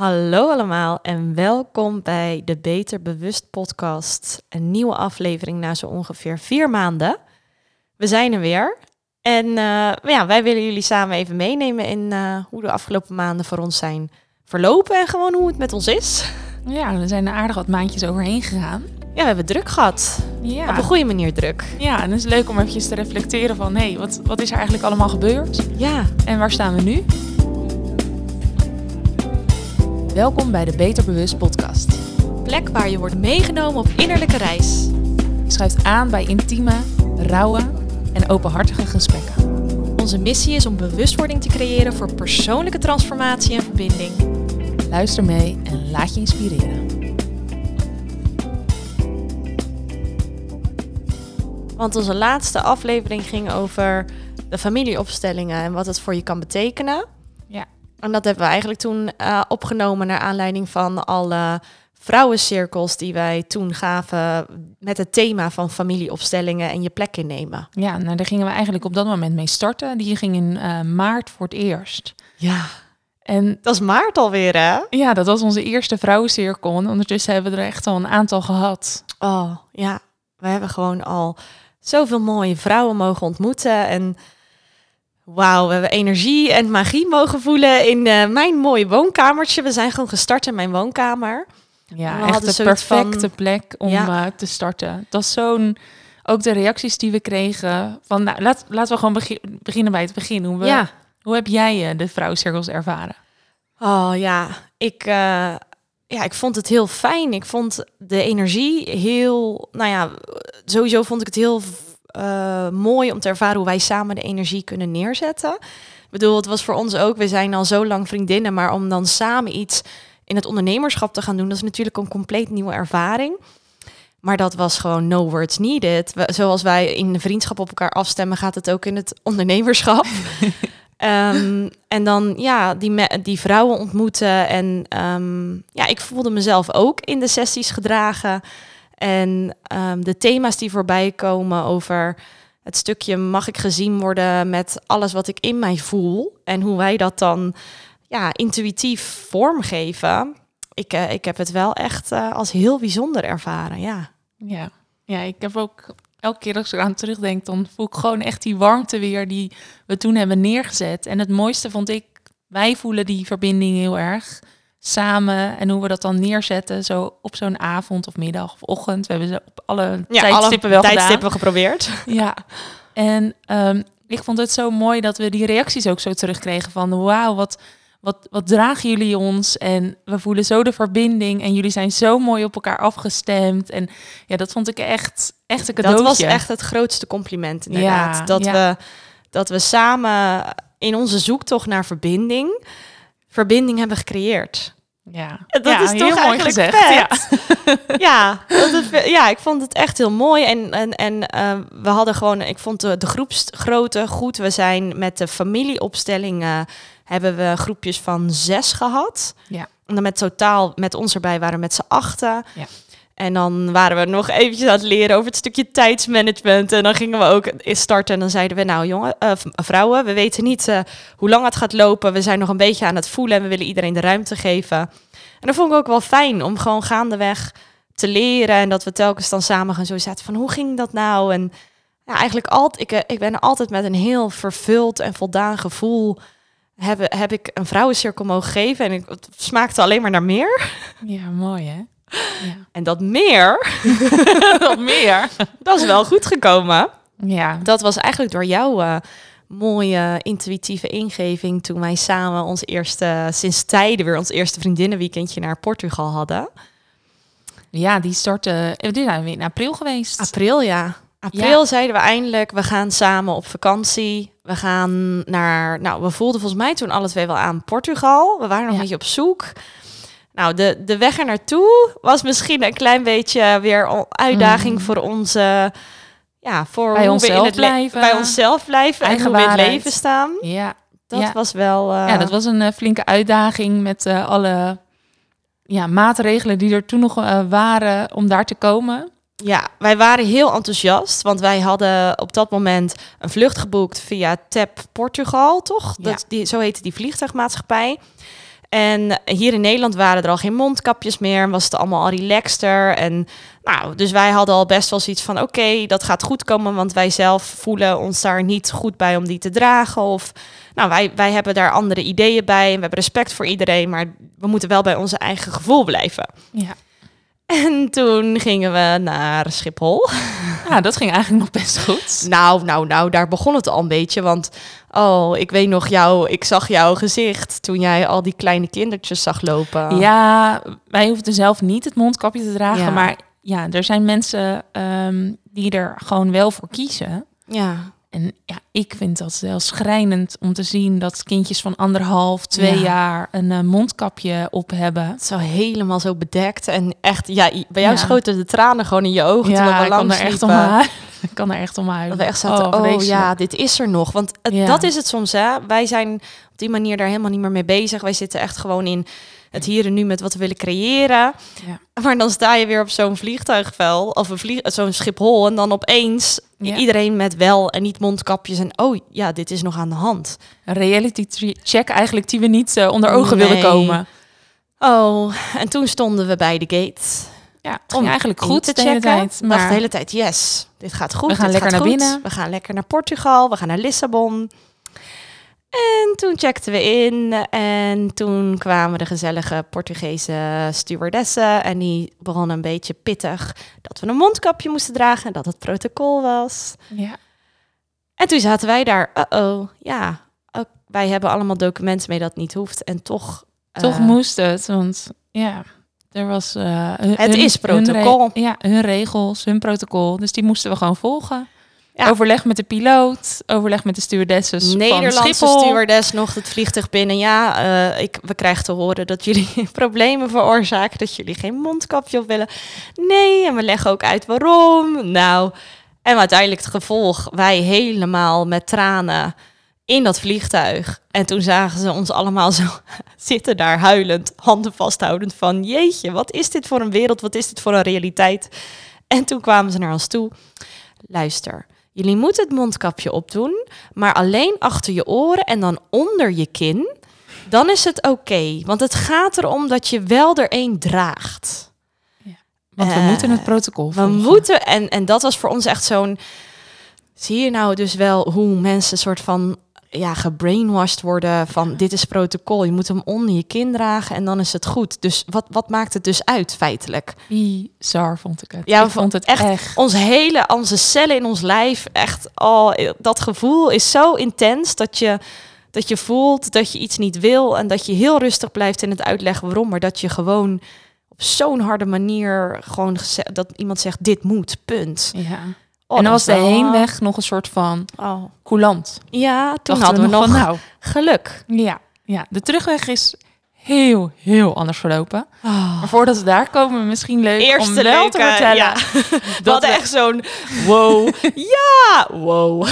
Hallo allemaal en welkom bij de Beter Bewust podcast. Een nieuwe aflevering na zo ongeveer vier maanden. We zijn er weer. En uh, ja, wij willen jullie samen even meenemen in uh, hoe de afgelopen maanden voor ons zijn verlopen en gewoon hoe het met ons is. Ja, er zijn er aardig wat maandjes overheen gegaan. Ja, we hebben druk gehad. Ja. Op een goede manier druk. Ja, en het is leuk om eventjes te reflecteren van... hé, hey, wat, wat is er eigenlijk allemaal gebeurd? Ja. En waar staan we nu? Welkom bij de Beter Bewust podcast. Plek waar je wordt meegenomen op innerlijke reis. Je schuift aan bij intieme, rauwe en openhartige gesprekken. Onze missie is om bewustwording te creëren voor persoonlijke transformatie en verbinding. Luister mee en laat je inspireren. Want onze laatste aflevering ging over de familieopstellingen en wat het voor je kan betekenen. En dat hebben we eigenlijk toen uh, opgenomen naar aanleiding van alle vrouwencirkels die wij toen gaven met het thema van familieopstellingen en je plek innemen. Ja, nou daar gingen we eigenlijk op dat moment mee starten. Die ging in uh, maart voor het eerst. Ja. En dat is maart alweer, hè? Ja, dat was onze eerste vrouwencirkel. En ondertussen hebben we er echt al een aantal gehad. Oh, ja. We hebben gewoon al zoveel mooie vrouwen mogen ontmoeten. En wauw, we hebben energie en magie mogen voelen in uh, mijn mooie woonkamertje. We zijn gewoon gestart in mijn woonkamer. Ja, echt de perfecte van... plek om ja. uh, te starten. Dat is zo'n... Ook de reacties die we kregen van... Nou, laat, laten we gewoon begin, beginnen bij het begin. Hoe, we, ja. hoe heb jij uh, de vrouwencirkels ervaren? Oh ja, ik, uh, ja, ik vond het heel fijn. Ik vond de energie heel... Nou ja, sowieso vond ik het heel uh, mooi om te ervaren hoe wij samen de energie kunnen neerzetten. Ik bedoel, het was voor ons ook, we zijn al zo lang vriendinnen, maar om dan samen iets in het ondernemerschap te gaan doen, dat is natuurlijk een compleet nieuwe ervaring. Maar dat was gewoon no words needed. We, zoals wij in de vriendschap op elkaar afstemmen, gaat het ook in het ondernemerschap. um, en dan ja, die, die vrouwen ontmoeten. En um, ja, ik voelde mezelf ook in de sessies gedragen. En um, de thema's die voorbij komen over het stukje mag ik gezien worden met alles wat ik in mij voel. En hoe wij dat dan ja, intuïtief vormgeven. Ik, uh, ik heb het wel echt uh, als heel bijzonder ervaren, ja. Ja. ja, ik heb ook elke keer als ik eraan terugdenk, dan voel ik gewoon echt die warmte weer die we toen hebben neergezet. En het mooiste vond ik, wij voelen die verbinding heel erg samen en hoe we dat dan neerzetten, zo op zo'n avond of middag of ochtend. We hebben ze op alle ja, tijdstippen alle wel tijdstippen geprobeerd. Ja, en um, ik vond het zo mooi dat we die reacties ook zo terugkregen van wauw, wat, wat, wat dragen jullie ons en we voelen zo de verbinding en jullie zijn zo mooi op elkaar afgestemd en ja, dat vond ik echt echt een cadeautje. Dat was echt het grootste compliment inderdaad, ja, dat ja. we dat we samen in onze zoektocht naar verbinding verbinding hebben gecreëerd. Ja, dat ja, is toch mooi gezegd. Ja, ja, dat is, ja, ik vond het echt heel mooi. En, en, en uh, we hadden gewoon, ik vond de, de groepsgrootte goed. We zijn met de familieopstellingen hebben we groepjes van zes gehad. Ja. En dan met totaal, met ons erbij waren we met z'n achten. Ja. En dan waren we nog eventjes aan het leren over het stukje tijdsmanagement. En dan gingen we ook starten. En dan zeiden we, nou jongen, uh, vrouwen, we weten niet uh, hoe lang het gaat lopen. We zijn nog een beetje aan het voelen en we willen iedereen de ruimte geven. En dat vond ik ook wel fijn om gewoon gaandeweg te leren. En dat we telkens dan samen gaan zo zaten van, hoe ging dat nou? En ja, eigenlijk altijd, ik, ik ben altijd met een heel vervuld en voldaan gevoel... Heb, heb ik een vrouwencirkel mogen geven. En ik, het smaakte alleen maar naar meer. Ja, mooi hè? Ja. En dat meer, dat meer, dat is wel goed gekomen. Ja. Dat was eigenlijk door jouw uh, mooie intuïtieve ingeving toen wij samen ons eerste, sinds tijden weer ons eerste vriendinnenweekendje naar Portugal hadden. Ja, die startte, die zijn we in april geweest. April, ja. April ja. zeiden we eindelijk, we gaan samen op vakantie. We gaan naar, nou, we voelden volgens mij toen alle twee wel aan Portugal. We waren nog ja. een beetje op zoek. Nou, de, de weg er naartoe was misschien een klein beetje weer uitdaging mm. voor onze... Ja, voor bij onszelf in het blijven. Bij onszelf blijven Eigen en hoe waarheid. we in het leven staan. Ja. Dat ja. was wel... Uh... Ja, dat was een uh, flinke uitdaging met uh, alle ja, maatregelen die er toen nog waren om daar te komen. Ja, wij waren heel enthousiast, want wij hadden op dat moment een vlucht geboekt via TAP Portugal, toch? Ja. Dat, die, zo heette die vliegtuigmaatschappij. En hier in Nederland waren er al geen mondkapjes meer. en Was het allemaal al relaxter. En nou, dus wij hadden al best wel zoiets van: oké, dat gaat goed komen. Want wij zelf voelen ons daar niet goed bij om die te dragen. Of nou, wij, wij hebben daar andere ideeën bij. En we hebben respect voor iedereen. Maar we moeten wel bij onze eigen gevoel blijven. Ja. En toen gingen we naar Schiphol. ja, dat ging eigenlijk nog best goed. Nou, nou, nou, daar begon het al een beetje. Want, oh, ik weet nog jou, ik zag jouw gezicht toen jij al die kleine kindertjes zag lopen. Ja, wij hoefden zelf niet het mondkapje te dragen. Ja. Maar ja, er zijn mensen ehm, die er gewoon wel voor kiezen. Ja, En ja, ik vind dat wel schrijnend om te zien dat kindjes van anderhalf, twee Ja. jaar een eh, mondkapje op hebben. zo helemaal zo bedekt. En echt, ja, bij jou Ja. schoten de tranen gewoon in je ogen toen we Ja, ik kan langs er echt om liepen. Ik kan er echt om huilen. Dat we echt zaten, oh, vreselijk. ja, dit is er nog. Want het- Ja. dat is het soms, hè. Wij zijn op die manier daar helemaal niet meer mee bezig. Wij zitten echt gewoon in het hier en nu met wat we willen creëren. Ja. Maar dan sta je weer op zo'n vliegtuigvel of een vlieg, zo'n Schiphol en dan opeens Ja. iedereen met wel en niet mondkapjes en oh ja, dit is nog aan de hand. Een reality check eigenlijk die we niet eh, onder ogen willen komen. Oh, en toen stonden we bij de gate. Ja, het Om ging eigenlijk goed te de checken. tijd. Dacht Maar de hele tijd, yes, dit gaat goed. We gaan lekker gaat naar goed. binnen. We gaan lekker naar Portugal, we gaan naar Lissabon. En toen checkten we in en toen kwamen de gezellige Portugese stewardessen en die begonnen een beetje pittig dat we een mondkapje moesten dragen en dat het protocol was. ja, En toen zaten wij daar, uh-oh, ja, ook, wij hebben allemaal documenten mee dat niet hoeft en toch... toch eh, moest het. Want ja, er was... eh, hun- Het hun- is hun protocol. ja, hun regels, hun protocol. Dus die moesten we gewoon volgen. Ja. Overleg met de piloot, overleg met de stewardessen van Nederlandse Schiphol. stewardess nog het vliegtuig binnen. Ja, eh, ik, we krijgen te horen dat jullie problemen veroorzaken, dat jullie geen mondkapje op willen. Nee, en we leggen ook uit waarom. Nou, en uiteindelijk het gevolg, wij helemaal met tranen in dat vliegtuig. En toen zagen ze ons allemaal zo zitten daar huilend, handen vasthoudend van jeetje, wat is dit voor een wereld, wat is dit voor een realiteit? En toen kwamen ze naar ons toe. Luister, jullie moeten het mondkapje opdoen, maar alleen achter je oren en dan onder je kin. Dan is het oké, want het gaat erom dat je wel er één draagt. Want we Eh, moeten het protocol We volgen. moeten, en, en dat was voor ons echt zo'n... Zie je nou dus wel hoe mensen soort van ja, gebrainwashed worden van dit is protocol, je moet hem onder je kin dragen en dan is het goed. Dus wat, wat maakt het dus uit feitelijk? Bizar vond ik het. Ja, ik vond het echt- echt... Ons hele, onze cellen in ons lijf, echt, oh, dat gevoel is zo intens dat je, dat je voelt dat je iets niet wil en dat je heel rustig blijft in het uitleggen waarom, maar dat je gewoon op zo'n harde manier gewoon dat iemand zegt dit moet, punt. Ja. Oh, en dan was de heenweg nog een soort van Oh. coulant. Ja, toen hadden we nog van, nou, geluk. ja, ja, de terugweg is heel, heel anders verlopen. Oh. Maar voordat we daar komen, misschien leuk om wel leuke, te vertellen. ja. We dat hadden we echt zo'n wow, ja, wow.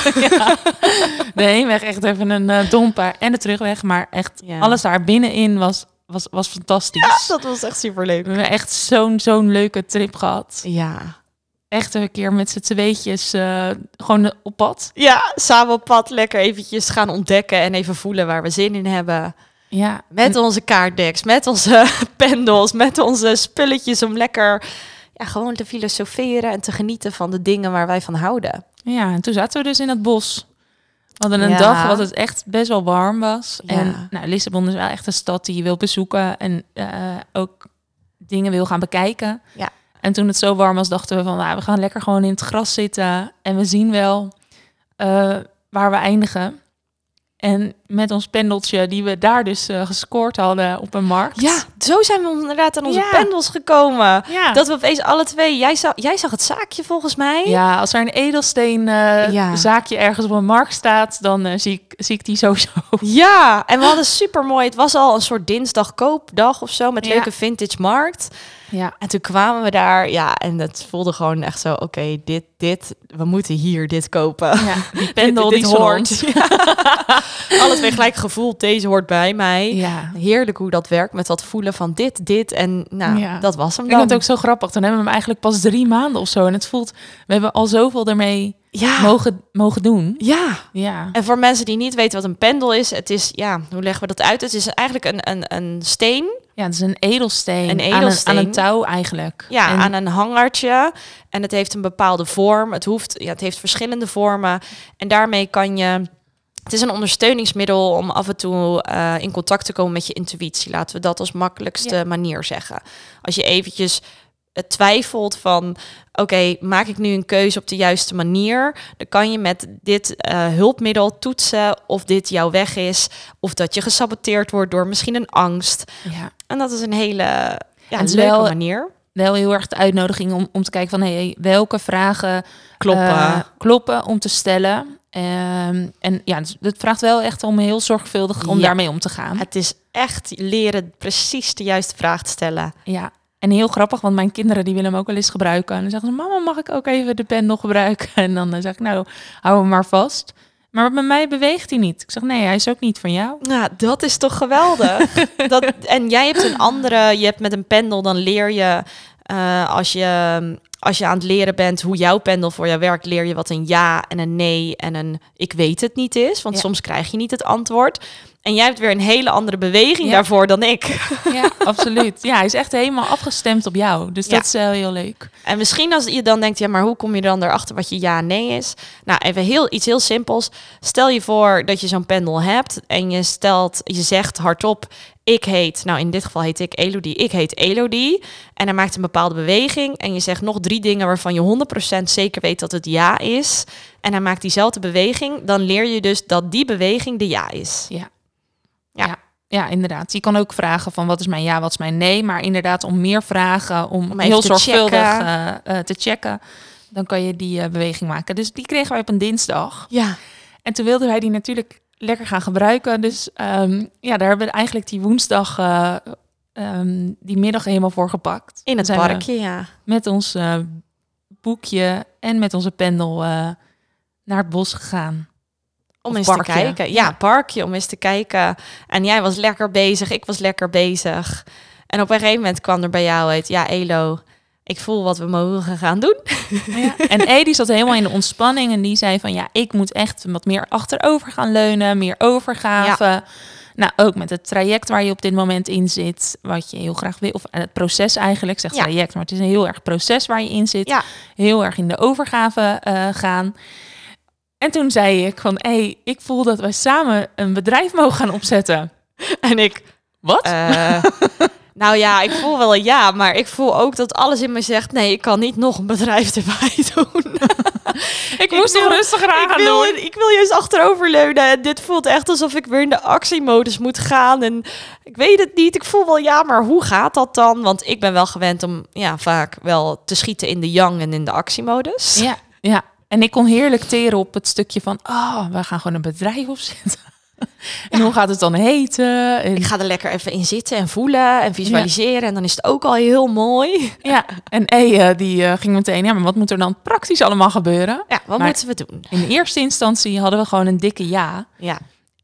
de heenweg echt even een eh, domper en de terugweg. Maar echt Ja. alles daar binnenin was, was, was fantastisch. Dat was echt superleuk. We hebben echt zo'n zo'n leuke trip gehad. Ja. Echt een keer met z'n tweetjes eh, gewoon op pad. Ja, samen op pad lekker eventjes gaan ontdekken en even voelen waar we zin in hebben. Ja, Met onze kaartdeks, met onze pendels, met onze spulletjes om lekker ja, gewoon te filosoferen en te genieten van de dingen waar wij van houden. Ja, en toen zaten we dus in het bos. We hadden een Ja. dag wat het echt best wel warm was. Ja. En nou, Lissabon is wel echt een stad die je wil bezoeken en eh, ook dingen wil gaan bekijken. Ja. En toen het zo warm was, dachten we van, nou, we gaan lekker gewoon in het gras zitten en we zien wel eh, waar we eindigen. En met ons pendeltje, die we daar dus eh, gescoord hadden op een markt. Ja, zo zijn we inderdaad aan onze Ja. pendels gekomen. ja. Dat we opeens alle twee, jij zag, jij zag het zaakje volgens mij. Ja, als er een edelsteen eh, Ja. zaakje ergens op een markt staat, dan zie, ik, zie ik die sowieso. Ja, en we hadden super mooi. Het was al een soort dinsdag koopdag of zo met leuke vintage markt. Ja, En toen kwamen we daar, ja, en het voelde gewoon echt zo, oké, dit, dit, we moeten hier dit kopen. ja. die pendel dit, die dit hoort. Alle twee gelijk gevoeld, deze hoort bij mij. Ja. Heerlijk hoe dat werkt met dat voelen van dit, dit en nou, Ja. dat was hem Ik dan. vind het ook zo grappig. Dan hebben we hem eigenlijk pas drie maanden of zo. En het voelt, we hebben al zoveel ermee Ja. mogen, mogen doen. Ja. Ja. En voor mensen die niet weten wat een pendel is, het is, ja, hoe leggen we dat uit? Het is eigenlijk een, een, een steen, Ja, het is een edelsteen. Een Aan, een, aan edelsteen. een touw eigenlijk. ja, En- aan een hangertje. En het heeft een bepaalde vorm. Het, hoeft, ja, het heeft verschillende vormen. En daarmee kan je... Het is een ondersteuningsmiddel om af en toe eh, in contact te komen met je intuïtie. Laten we dat als makkelijkste Ja. manier zeggen. Als je eventjes twijfelt van... Oké, maak ik nu een keuze op de juiste manier? Dan kan je met dit eh, hulpmiddel toetsen of dit jouw weg is. Of dat je gesaboteerd wordt door misschien een angst. ja. En dat is een hele ja, leuke wel- manier. wel heel erg de uitnodiging om, om te kijken van hey, welke vragen Kloppen. eh, kloppen om te stellen. Ehm, en ja, het- het vraagt wel echt om heel zorgvuldig om Ja. daarmee om te gaan. Het is echt leren precies de juiste vraag te stellen. Ja, en heel grappig, want mijn kinderen die willen hem ook wel eens gebruiken. En dan zeggen ze, mama, mag ik ook even de pen nog gebruiken? En dan eh, zeg ik, nou, hou hem maar vast. Maar bij mij beweegt hij niet. Ik zeg, nee, hij is ook niet van jou. Nou, dat is toch geweldig. dat, en jij hebt een andere, je hebt met een pendel, dan leer je eh, als je als je aan het leren bent hoe jouw pendel voor jou werkt, leer je wat een ja en een nee en een ik weet het niet is. Want Ja. soms krijg je niet het antwoord. En jij hebt weer een hele andere beweging Ja. daarvoor dan ik. Ja, absoluut. Ja, hij is echt helemaal afgestemd op jou. Dus Ja. dat is wel heel leuk. En misschien als je dan denkt, ja, maar hoe kom je dan erachter wat je ja en nee is? Nou, even heel, iets heel simpels. Stel je voor dat je zo'n pendel hebt en je stelt, je zegt hardop, ik heet, nou in dit geval heet ik Elodie, ik heet Elodie. En hij maakt een bepaalde beweging en je zegt nog drie dingen waarvan je 100% zeker weet dat het ja is. En hij maakt diezelfde beweging, dan leer je dus dat die beweging de ja is. Ja. Ja. ja. Inderdaad. Je kan ook vragen van wat is mijn ja, wat is mijn nee. Maar inderdaad, om meer vragen, om, heel te zorgvuldig checken. eh, eh, te checken, dan kan je die eh, beweging maken. Dus die kregen wij op een dinsdag. Ja, En toen wilden wij die natuurlijk lekker gaan gebruiken. Dus ehm, ja, daar hebben we eigenlijk die woensdag, eh, ehm, die middag helemaal voor gepakt. in het parkje, ja. Met ons boekje en met onze pendel naar het bos gegaan. Om eens parkje. te kijken. Ja, parkje, om eens te kijken. En jij was lekker bezig, ik was lekker bezig. En op een gegeven moment kwam er bij jou uit, ja, Elo, ik voel wat we mogen gaan doen. Ja. En Edi zat helemaal in de ontspanning en die zei van ja, ik moet echt wat meer achterover gaan leunen, meer overgave. Nou, ook met het traject waar je op dit moment in zit, wat je heel graag wil, of het proces eigenlijk, zegt Ja. traject, maar het is een heel erg proces waar je in zit. Ja. Heel erg in de overgave eh, gaan. En toen zei ik van, hé, hey, ik voel dat wij samen een bedrijf mogen gaan opzetten. En ik, Wat? eh, nou ja, ik voel wel een ja, maar ik voel ook dat alles in me zegt, nee, ik kan niet nog een bedrijf erbij doen. ik moest toch rustiger aan ik, wil, doen. ik wil juist achteroverleunen. En dit voelt echt alsof ik weer in de actiemodus moet gaan. En ik weet het niet. Ik voel wel ja, maar hoe gaat dat dan? Want ik ben wel gewend om ja, vaak wel te schieten in de yang en in de actiemodus. Ja, ja. En ik kon heerlijk teren op het stukje van, oh, we gaan gewoon een bedrijf opzetten. en hoe gaat het dan heten? En, Ik ga er lekker even in zitten en voelen en visualiseren. En dan is het ook al heel mooi. ja, en E die eh, ging meteen, ja, maar wat moet er dan praktisch allemaal gebeuren? Ja, wat Maar- moeten we doen? In de eerste instantie hadden we gewoon een dikke ja. Ja,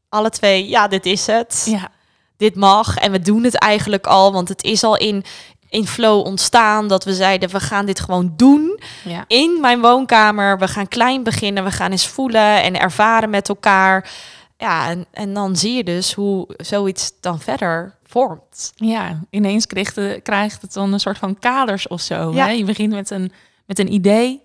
alle twee. Ja, dit is het. Ja, Dit mag. En we doen het eigenlijk al. Want het is al in, in flow ontstaan dat we zeiden, we gaan dit gewoon doen. ja. in mijn woonkamer. We gaan klein beginnen. We gaan eens voelen en ervaren met elkaar. Ja, en, en dan zie je dus hoe zoiets dan verder vormt. ja. ineens krijgt, de, krijgt het dan een soort van kaders of zo. Ja. Hè? Je begint met een, met een idee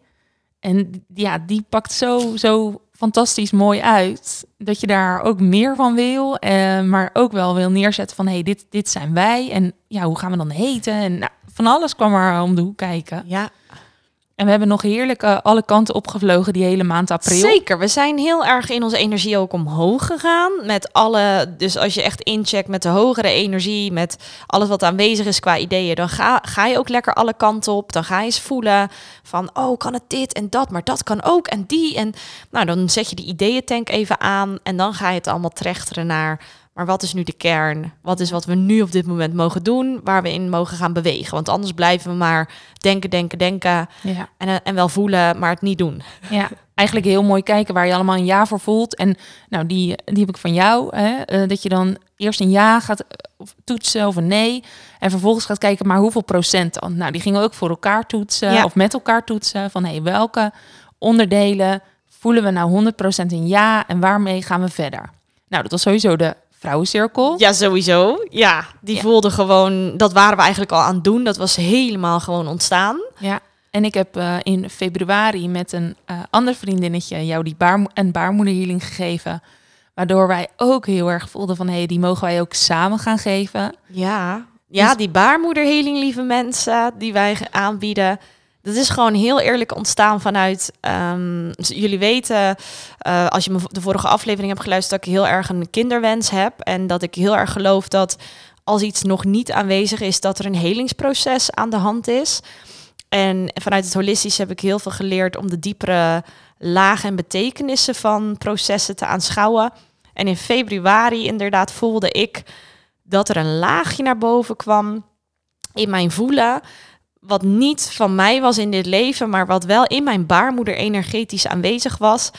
en ja, die pakt zo, zo fantastisch mooi uit dat je daar ook meer van wil, eh, maar ook wel wil neerzetten van hey, dit, dit zijn wij en ja, hoe gaan we dan heten? En nou, van alles kwam er om de hoek kijken. Ja, En we hebben nog heerlijk eh, alle kanten opgevlogen die hele maand april. zeker. We zijn heel erg in onze energie ook omhoog gegaan. Met alle, dus als je echt incheckt met de hogere energie, met alles wat aanwezig is qua ideeën, dan ga, ga je ook lekker alle kanten op. Dan ga je eens voelen van, oh, kan het dit en dat, maar dat kan ook en die. En nou, dan zet je die ideeëntank even aan en dan ga je het allemaal trechteren naar, maar wat is nu de kern? Wat is wat we nu op dit moment mogen doen, waar we in mogen gaan bewegen? Want anders blijven we maar denken, denken, denken Ja. en, eh, en wel voelen, maar het niet doen. Ja, eigenlijk heel mooi kijken waar je allemaal een ja voor voelt. En nou, die, die heb ik van jou. Hè? eh, dat je dan eerst een ja gaat eh, toetsen of een nee. En vervolgens gaat kijken, maar hoeveel procent dan? Nou, die gingen ook voor elkaar toetsen Ja. of met elkaar toetsen. Van hey, welke onderdelen voelen we nou 100% een ja en waarmee gaan we verder? Nou, dat was sowieso de vrouwencirkel. Ja, sowieso. Ja, die Ja. voelde gewoon, dat waren we eigenlijk al aan het doen. Dat was helemaal gewoon ontstaan. Ja. En ik heb eh, in februari met een eh, ander vriendinnetje jou die baarmo een baarmoederhealing gegeven. Waardoor wij ook heel erg voelden van, hé, hey, die mogen wij ook samen gaan geven. Ja, ja Dus- die baarmoederheling, lieve mensen, die wij aanbieden. Dat is gewoon heel eerlijk ontstaan vanuit. ehm, jullie weten, eh, als je de vorige aflevering hebt geluisterd, dat ik heel erg een kinderwens heb. En dat ik heel erg geloof dat als iets nog niet aanwezig is, dat er een helingsproces aan de hand is. En vanuit het holistisch heb ik heel veel geleerd om de diepere lagen en betekenissen van processen te aanschouwen. En in februari inderdaad voelde ik dat er een laagje naar boven kwam in mijn voelen. Wat niet van mij was in dit leven, maar wat wel in mijn baarmoeder energetisch aanwezig was.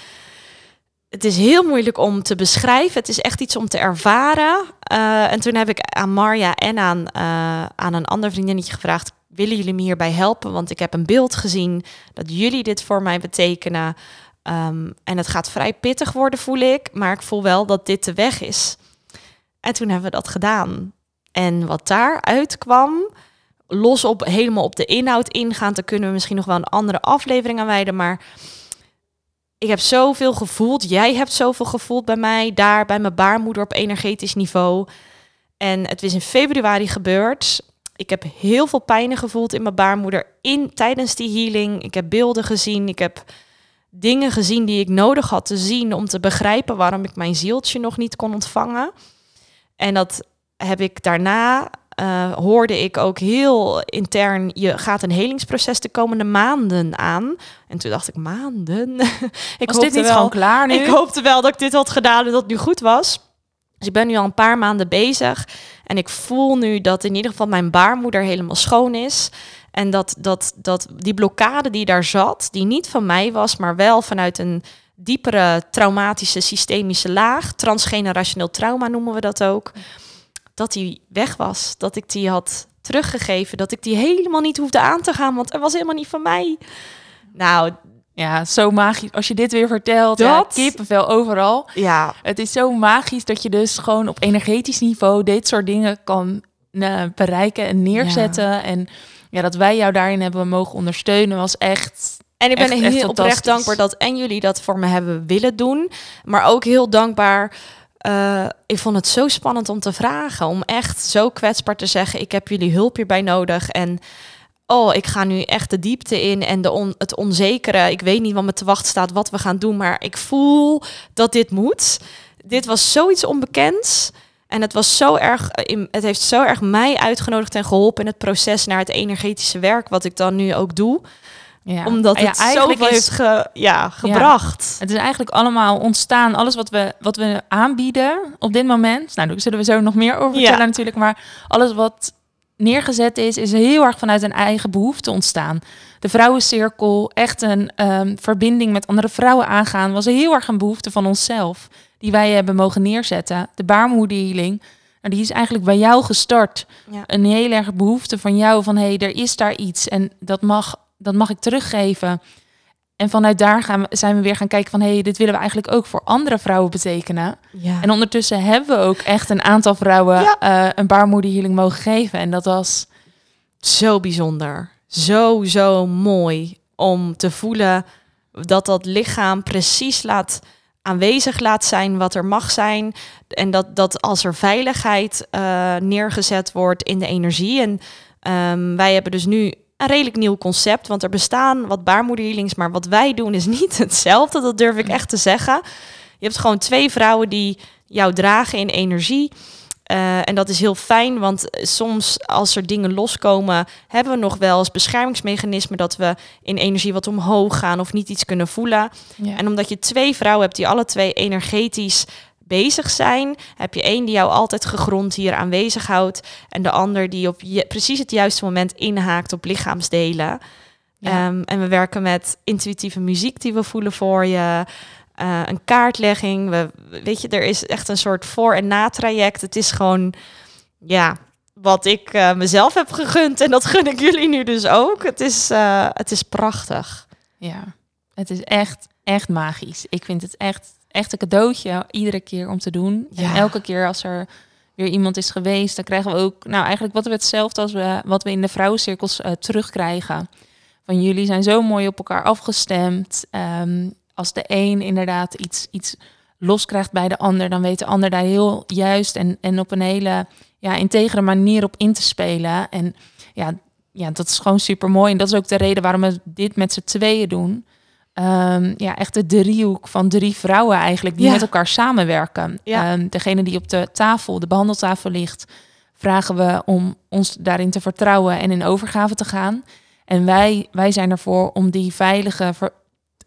Het is heel moeilijk om te beschrijven. Het is echt iets om te ervaren. Eh, en toen heb ik aan Marja en aan, eh, aan een ander vriendinnetje gevraagd: willen jullie me hierbij helpen? Want ik heb een beeld gezien dat jullie dit voor mij betekenen. Ehm, en het gaat vrij pittig worden, voel ik. Maar ik voel wel dat dit de weg is. En toen hebben we dat gedaan. En wat daaruit kwam, los op helemaal op de inhoud ingaan, dan kunnen we misschien nog wel een andere aflevering aan wijden. Maar ik heb zoveel gevoeld. Jij hebt zoveel gevoeld bij mij, daar bij mijn baarmoeder op energetisch niveau. En het is in februari gebeurd. Ik heb heel veel pijnen gevoeld in mijn baarmoeder in, tijdens die healing. Ik heb beelden gezien. Ik heb dingen gezien die ik nodig had te zien om te begrijpen waarom ik mijn zieltje nog niet kon ontvangen. En dat heb ik daarna, eh, hoorde ik ook heel intern, je gaat een helingsproces de komende maanden aan. En toen dacht ik, maanden? ik Was dit niet wel, gewoon klaar nu? Ik hoopte wel dat ik dit had gedaan en dat het nu goed was. Dus ik ben nu al een paar maanden bezig. En ik voel nu dat in ieder geval mijn baarmoeder helemaal schoon is. En dat, dat, dat die blokkade die daar zat, die niet van mij was, maar wel vanuit een diepere traumatische systemische laag, transgenerationeel trauma noemen we dat ook, dat die weg was. Dat ik die had teruggegeven, dat ik die helemaal niet hoefde aan te gaan, want het was helemaal niet van mij. Nou, Ja, zo magisch. Als je dit weer vertelt, ja, Dat- kippenvel overal. ja, Het is zo magisch dat je dus gewoon op energetisch niveau dit soort dingen kan eh, bereiken en neerzetten. En ja, dat wij jou daarin hebben mogen ondersteunen was echt... En ik ben Echt- heel echt oprecht dankbaar dat en jullie dat voor me hebben willen doen. Maar ook heel dankbaar. Eh, ik vond het zo spannend om te vragen. Om echt zo kwetsbaar te zeggen: Ik heb jullie hulp hierbij nodig. En oh, ik ga nu echt de diepte in. En de on, het onzekere. Ik weet niet wat me te wachten staat, wat we gaan doen. Maar ik voel dat dit moet. Dit was zoiets onbekends. En het was zo erg, eh, het heeft zo erg mij uitgenodigd en geholpen in het proces naar het energetische werk, wat ik dan nu ook doe Ja. omdat Ja, het eigenlijk zoveel is- heeft ge, ja, gebracht. Het is eigenlijk allemaal ontstaan. Alles wat we, wat we aanbieden op dit moment. Nou, daar zullen we zo nog meer over Ja. vertellen natuurlijk. Maar alles wat neergezet is, is heel erg vanuit een eigen behoefte ontstaan. De vrouwencirkel, echt een ehm, verbinding met andere vrouwen aangaan, was heel erg een behoefte van onszelf. Die wij hebben mogen neerzetten. De baarmoederhealing, nou, die is eigenlijk bij jou gestart. Ja. Een heel erg behoefte van jou van hé, hey, er is daar iets en dat mag, dat mag ik teruggeven. En vanuit daar gaan we, zijn we weer gaan kijken van... hé, hey, dit willen we eigenlijk ook voor andere vrouwen betekenen. Ja. En ondertussen hebben we ook echt een aantal vrouwen... Ja. eh, een baarmoederhealing mogen geven. En dat was... zo bijzonder. Zo, zo mooi om te voelen dat dat lichaam precies laat aanwezig laat zijn wat er mag zijn. En dat, dat als er veiligheid eh, neergezet wordt in de energie. En ehm, wij hebben dus nu een redelijk nieuw concept. Want er bestaan wat baarmoederhealings, maar wat wij doen is niet hetzelfde. Dat durf ik echt te zeggen. Je hebt gewoon twee vrouwen die jou dragen in energie. Eh, en dat is heel fijn, want soms als er dingen loskomen, hebben we nog wel als beschermingsmechanisme dat we in energie wat omhoog gaan of niet iets kunnen voelen. Ja. En omdat je twee vrouwen hebt die alle twee energetisch bezig zijn, heb je één die jou altijd gegrond hier aanwezig houdt en de ander die op je, precies het juiste moment inhaakt op lichaamsdelen. Ja. Ehm, en we werken met intuïtieve muziek die we voelen voor je. eh, een kaartlegging. We, weet je, er is echt een soort voor- en na-traject. Het is gewoon, ja, wat ik eh, mezelf heb gegund. En dat gun ik jullie nu dus ook. Het is, eh, het is prachtig. ja, het is echt echt magisch. Ik vind het echt, echt een cadeautje iedere keer om te doen. Ja. En elke keer als er weer iemand is geweest, dan krijgen we ook, nou eigenlijk wat we hetzelfde als we wat we in de vrouwencirkels eh, terugkrijgen. Van jullie zijn zo mooi op elkaar afgestemd. Ehm, als de een inderdaad iets, iets los krijgt bij de ander, dan weet de ander daar heel juist en, en op een hele ja, integere manier op in te spelen. En ja, ja, dat is gewoon super mooi. En dat is ook de reden waarom we dit met z'n tweeën doen. Ehm, ja, echt de driehoek van drie vrouwen eigenlijk die Ja. met elkaar samenwerken. Ja. Ehm, degene die op de tafel, de behandeltafel ligt, vragen we om ons daarin te vertrouwen en in overgave te gaan. En wij, wij zijn ervoor om die veilige, ver-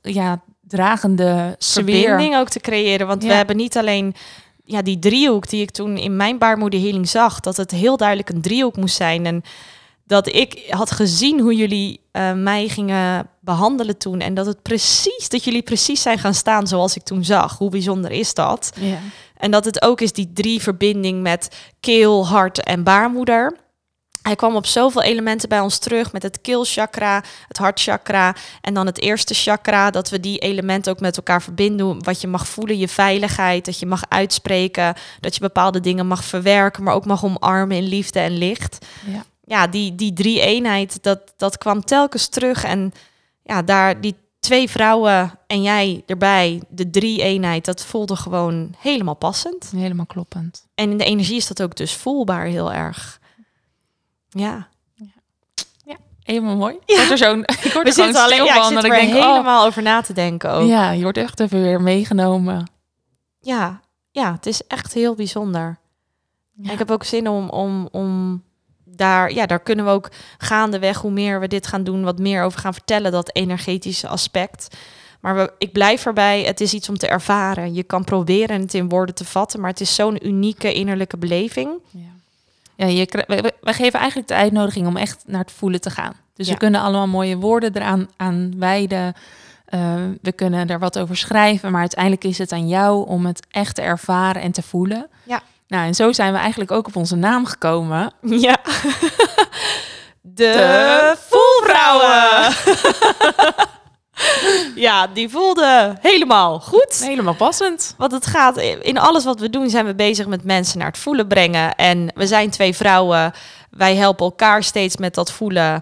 ja, dragende sfeer. verbinding ook te creëren. Want we hebben niet alleen ja, die driehoek die ik toen in mijn baarmoederhealing zag, dat het heel duidelijk een driehoek moest zijn. En dat ik had gezien hoe jullie eh, mij gingen behandelen toen. En dat het precies, dat jullie precies zijn gaan staan zoals ik toen zag. Hoe bijzonder is dat? Ja. En dat het ook is die drie verbinding met keel, hart en baarmoeder. Hij kwam op zoveel elementen bij ons terug met het keelchakra, het hartchakra en dan het eerste chakra. Dat we die elementen ook met elkaar verbinden. Wat je mag voelen, je veiligheid, dat je mag uitspreken, dat je bepaalde dingen mag verwerken, maar ook mag omarmen in liefde en licht. Ja. Ja, die, die drie eenheid, dat, dat kwam telkens terug. En ja, daar die twee vrouwen en jij erbij, de drie eenheid, dat voelde gewoon helemaal passend. Helemaal kloppend. En in de energie is dat ook dus voelbaar heel erg. Ja, Helemaal mooi. Ja. Ik word er zo, ik word we er gewoon zitten alleen stil ja, ik van. zit er ik denk, oh, helemaal over na te denken ook. Ja. ja, je wordt echt even weer meegenomen. ja, het is echt heel bijzonder. Ja. Ik heb ook zin om, om, om daar, ja, daar kunnen we ook gaandeweg, hoe meer we dit gaan doen, wat meer over gaan vertellen, dat energetische aspect. Maar we, ik blijf erbij, het is iets om te ervaren. Je kan proberen het in woorden te vatten, maar het is zo'n unieke innerlijke beleving. Ja, ja je, wij geven eigenlijk de uitnodiging om echt naar het voelen te gaan. Dus Ja. we kunnen allemaal mooie woorden eraan aan wijden. Eh, we kunnen er wat over schrijven, maar uiteindelijk is het aan jou om het echt te ervaren en te voelen. Ja. Nou, en zo zijn we eigenlijk ook op onze naam gekomen. Ja. De voelvrouwen. ja, die voelde helemaal goed. Helemaal passend. Want het gaat in alles wat we doen, zijn we bezig met mensen naar het voelen brengen. En we zijn twee vrouwen. Wij helpen elkaar steeds met dat voelen.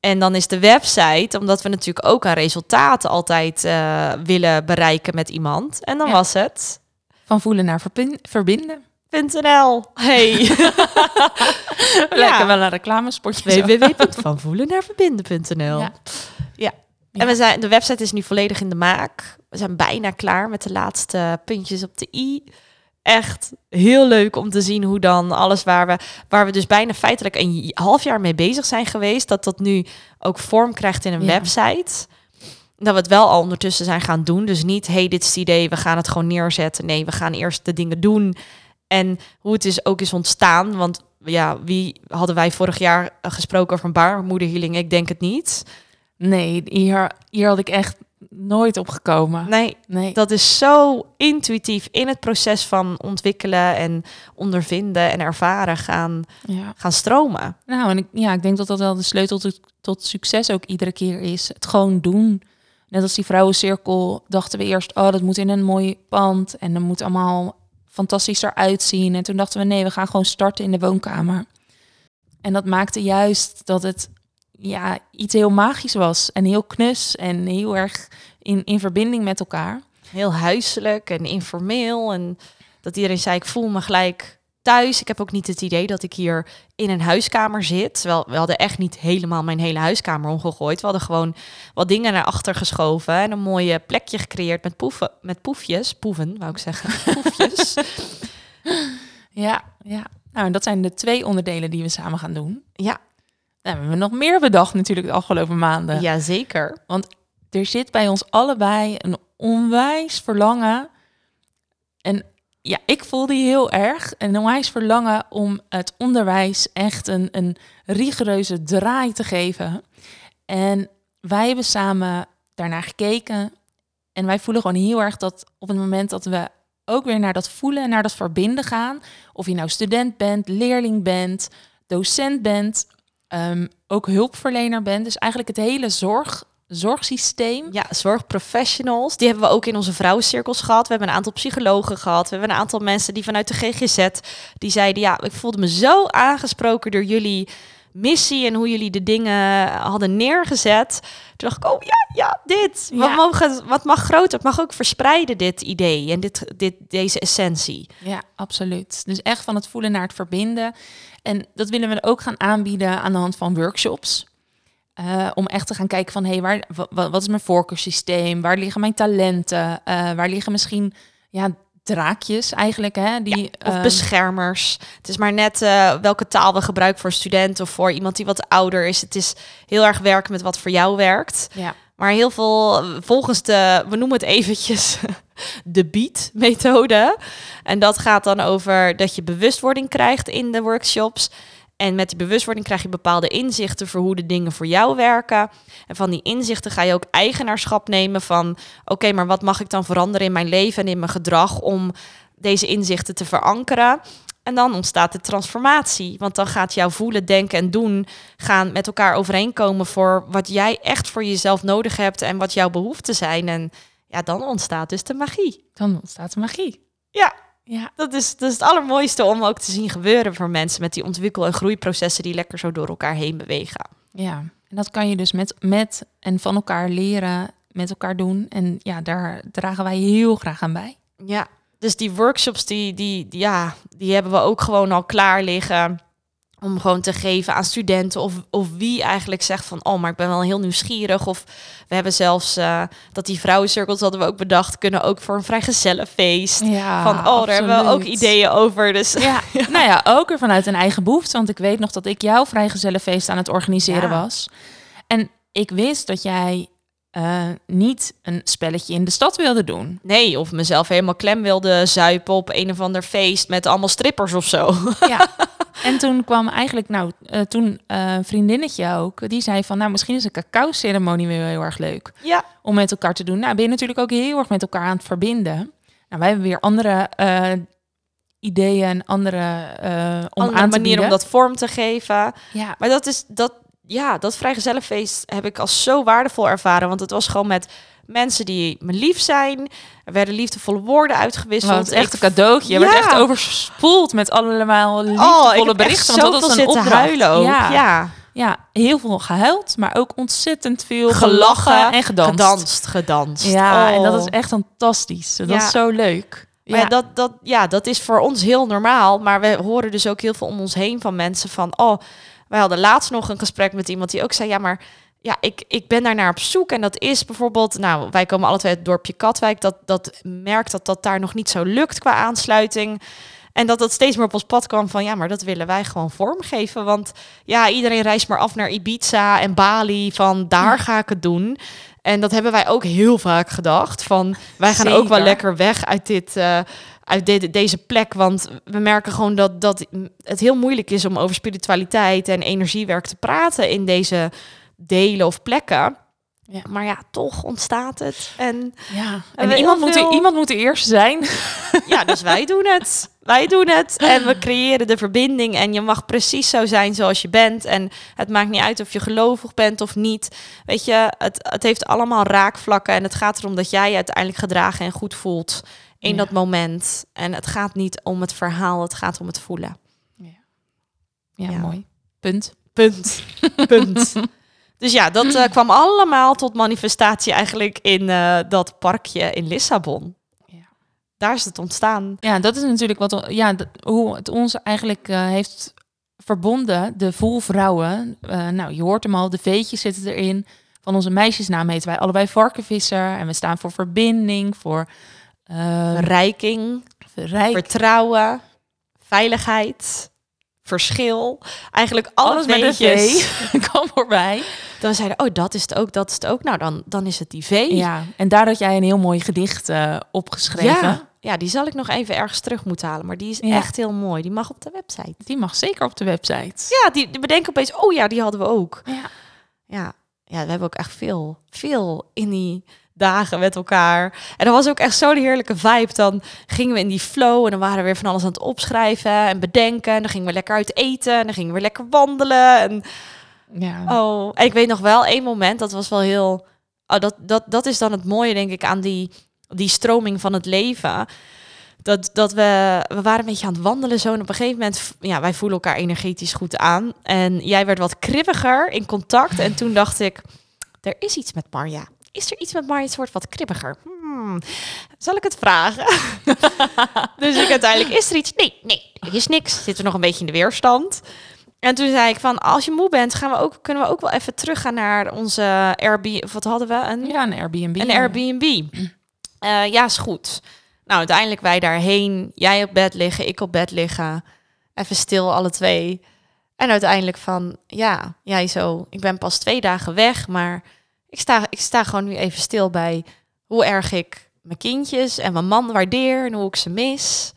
En dan is de website, omdat we natuurlijk ook aan resultaten altijd eh, willen bereiken met iemand. En dan Ja. was het Van voelen naar verbinden. .nl. Hey. Lekker wel een reclamespotje. www.vanvoelennaarverbinden.nl. Ja. Ja. Ja. En we zijn, de website is nu volledig in de maak. We zijn bijna klaar met de laatste puntjes op de i. Echt heel leuk om te zien hoe dan alles waar we, waar we dus bijna feitelijk een half jaar mee bezig zijn geweest, dat dat nu ook vorm krijgt in een Ja. website. Dat we het wel al ondertussen zijn gaan doen. Dus niet, hey, dit is het idee, we gaan het gewoon neerzetten. Nee, we gaan eerst de dingen doen. En hoe het is ook is ontstaan. Want ja, wie hadden wij vorig jaar eh, gesproken over een baarmoederhealing? Ik denk het niet. Nee, hier, hier had ik echt nooit op gekomen. Nee, Nee. dat is zo intuïtief in het proces van ontwikkelen en ondervinden en ervaren gaan, ja. gaan stromen. Nou, en ik, ja, ik denk dat dat wel de sleutel tot, tot succes ook iedere keer is. Het gewoon doen. Net als die vrouwencirkel dachten we eerst, oh, dat moet in een mooi pand en dat moet allemaal fantastisch eruit zien. En toen dachten we, nee, we gaan gewoon starten in de woonkamer. En dat maakte juist dat het ja, iets heel magisch was en heel knus en heel erg in, in verbinding met elkaar. Heel huiselijk en informeel. En dat iedereen zei, ik voel me gelijk thuis. Ik heb ook niet het idee dat ik hier in een huiskamer zit. Terwijl we hadden echt niet helemaal mijn hele huiskamer omgegooid. We hadden gewoon wat dingen naar achter geschoven. En een mooie plekje gecreëerd met, poeven, met poefjes. Poeven, wou ik zeggen. Poefjes. Ja, ja. Nou, en dat zijn de twee onderdelen die we samen gaan doen. ja, we hebben nog meer bedacht natuurlijk de afgelopen maanden. ja, zeker. er zit bij ons allebei een onwijs verlangen. En ja, ik voel die heel erg. Een onwijs verlangen om het onderwijs echt een, een rigoureuze draai te geven. En wij hebben samen daarnaar gekeken. En wij voelen gewoon heel erg dat op het moment dat we ook weer naar dat voelen en naar dat verbinden gaan. Of je nou student bent, leerling bent, docent bent, ehm, ook hulpverlener bent. Dus eigenlijk het hele zorg zorgsysteem. Ja, zorgprofessionals. Die hebben we ook in onze vrouwencirkels gehad. We hebben een aantal psychologen gehad. We hebben een aantal mensen die vanuit de GGZ... die zeiden, ja, ik voelde me zo aangesproken door jullie missie... en hoe jullie de dingen hadden neergezet. Toen dacht ik, oh ja, ja, dit. Ja. Wat, mogen, wat mag groter? Het mag ook verspreiden, dit idee en dit, dit, deze essentie. Ja, absoluut. Dus echt van het voelen naar het verbinden. En dat willen we ook gaan aanbieden aan de hand van workshops. Eh, om echt te gaan kijken van, hé, hey, waar, wa- wat is mijn voorkeurssysteem? Waar liggen mijn talenten? Eh, waar liggen misschien ja, draakjes eigenlijk? Hè, die, Of ehm, beschermers. Het is maar net eh, welke taal we gebruiken voor een student... of voor iemand die wat ouder is. Het is heel erg werken met wat voor jou werkt. ja, Maar heel veel volgens de, we noemen het eventjes de beat-methode. En dat gaat dan over dat je bewustwording krijgt in de workshops. En met die bewustwording krijg je bepaalde inzichten voor hoe de dingen voor jou werken. En van die inzichten ga je ook eigenaarschap nemen van... oké, maar wat mag ik dan veranderen in mijn leven en in mijn gedrag... om deze inzichten te verankeren? En dan ontstaat de transformatie. Want dan gaat jouw voelen, denken en doen... gaan met elkaar overeenkomen voor wat jij echt voor jezelf nodig hebt... en wat jouw behoeften zijn. En ja, dan ontstaat dus de magie. dan ontstaat de magie. Ja, Ja, dat is, dat is het allermooiste om ook te zien gebeuren voor mensen... met die ontwikkel- en groeiprocessen die lekker zo door elkaar heen bewegen. ja. En dat kan je dus met, met en van elkaar leren, met elkaar doen. En ja, daar dragen wij heel graag aan bij. Ja, dus die workshops, die, die, die- ja, die hebben we ook gewoon al klaar liggen. Om gewoon te geven aan studenten of, of wie eigenlijk zegt van... oh, maar ik ben wel heel nieuwsgierig. Of we hebben zelfs eh, dat die vrouwencirkels hadden we ook bedacht... kunnen ook voor een vrijgezellenfeest. Ja, van, oh, daar hebben we ook ideeën over. Dus Ja, nou ja, ook weer vanuit een eigen behoefte. Want ik weet nog dat ik jouw vrijgezellenfeest aan het organiseren Ja. was. En ik wist dat jij eh, niet een spelletje in de stad wilde doen. nee, of mezelf helemaal klem wilde zuipen op een of ander feest... met allemaal strippers of zo. Ja. En toen kwam eigenlijk, nou, eh, toen eh, een vriendinnetje ook, die zei van, nou, misschien is een cacao-ceremonie weer heel erg leuk ja, om met elkaar te doen. Nou, ben je natuurlijk ook heel erg met elkaar aan het verbinden. Nou, wij hebben weer andere ideeën en andere eh om andere aan te manier om dat vorm te geven. Ja, Maar dat is dat, ja, dat vrijgezellenfeest heb ik als zo waardevol ervaren. Want het was gewoon met mensen die me lief zijn. Er werden liefdevolle woorden uitgewisseld. Echt een cadeautje. Je Ja. werd echt overspoeld met allemaal Oh, liefdevolle berichten. Want dat was een opdracht. huilen ook. Ja. Ja, ja, heel veel gehuild, maar ook ontzettend veel Gelachen, gelachen en gedanst. gedanst, gedanst. Ja, en Oh. dat is echt fantastisch. Dat Ja. is zo leuk. Maar ja. dat, dat, ja, dat is voor ons heel normaal. Maar we horen dus ook heel veel om ons heen van mensen van... oh, wij hadden laatst nog een gesprek met iemand die ook zei... ja, maar ja, ik, ik ben daar naar op zoek. En dat is bijvoorbeeld... nou, wij komen alle twee uit het dorpje Katwijk. Dat, dat merkt dat dat daar nog niet zo lukt qua aansluiting... En dat dat steeds meer op ons pad kwam van ja, maar dat willen wij gewoon vormgeven. Want ja, iedereen reist maar af naar Ibiza en Bali. Van daar ga ik het doen. En dat hebben wij ook heel vaak gedacht. Van wij gaan ook wel lekker weg uit dit. eh, uit de- deze plek, want we merken gewoon dat, dat het heel moeilijk is om over spiritualiteit en energiewerk te praten in deze delen of plekken. Ja. Maar ja, toch ontstaat het. En Ja, en iemand moet, er, iemand moet de eerste zijn. ja, dus wij doen het. Wij doen het en we creëren de verbinding. En je mag precies zo zijn zoals je bent. En het maakt niet uit of je gelovig bent of niet. Weet je, het, het heeft allemaal raakvlakken. En het gaat erom dat jij je uiteindelijk gedragen en goed voelt in Ja. dat moment. En het gaat niet om het verhaal, het gaat om het voelen. Ja, Ja. mooi. Punt. Punt. Punt. Dus ja, dat eh, kwam allemaal tot manifestatie eigenlijk in eh, dat parkje in Lissabon. Ja. Daar is het ontstaan. Ja, dat is natuurlijk wat, ja, dat- hoe het ons eigenlijk eh, heeft verbonden, de voelvrouwen. Eh, nou, je hoort hem al, de veetjes zitten erin. Van onze meisjesnaam heten wij allebei varkenvisser. En we staan voor verbinding, voor Verrijking, verrijk. vertrouwen, veiligheid, verschil. Eigenlijk alle Alles met. V. Kom voorbij. Dan zeiden, oh, dat is het ook, dat is het ook. Nou, dan, dan is het die V. Ja, en daar had jij een heel mooi gedicht eh, opgeschreven. ja. Ja, die zal ik nog even ergens terug moeten halen. Maar die is Ja. echt heel mooi. Die mag op de website. Die mag zeker op de website. Ja, die, die bedenken opeens, oh ja, die hadden we ook. Ja. Ja, ja we hebben ook echt veel, veel in die dagen met elkaar. En dat was ook echt zo'n heerlijke vibe. Dan gingen we in die flow en dan waren we weer van alles aan het opschrijven en bedenken. En dan gingen we lekker uit eten en dan gingen we lekker wandelen. En ja. oh, en ik weet nog wel één moment, dat was wel heel oh, dat, dat, dat is dan het mooie, denk ik, aan die, die stroming van het leven. Dat, dat we, we waren een beetje aan het wandelen zo. En op een gegeven moment, ja, wij voelen elkaar energetisch goed aan. En jij werd wat kribbiger in contact. En toen dacht ik, er is iets met Marja. Is er iets met Marja? Het wordt wat kribbiger. Hmm, zal ik het vragen? dus ik uiteindelijk, is er iets? Nee, nee, er is niks. Zit er nog een beetje in de weerstand. En toen zei ik van, als je moe bent, gaan we ook, kunnen we ook wel even teruggaan naar onze Airbnb. Wat hadden we? Een, Ja, een Airbnb. een Airbnb. Eh, ja, is goed. Nou, uiteindelijk wij daarheen. Jij op bed liggen, ik op bed liggen. Even stil, alle twee. En uiteindelijk van, ja, jij zo. Ik ben pas twee dagen weg, maar ik sta, ik sta gewoon nu even stil bij hoe erg ik mijn kindjes en mijn man waardeer en hoe ik ze mis.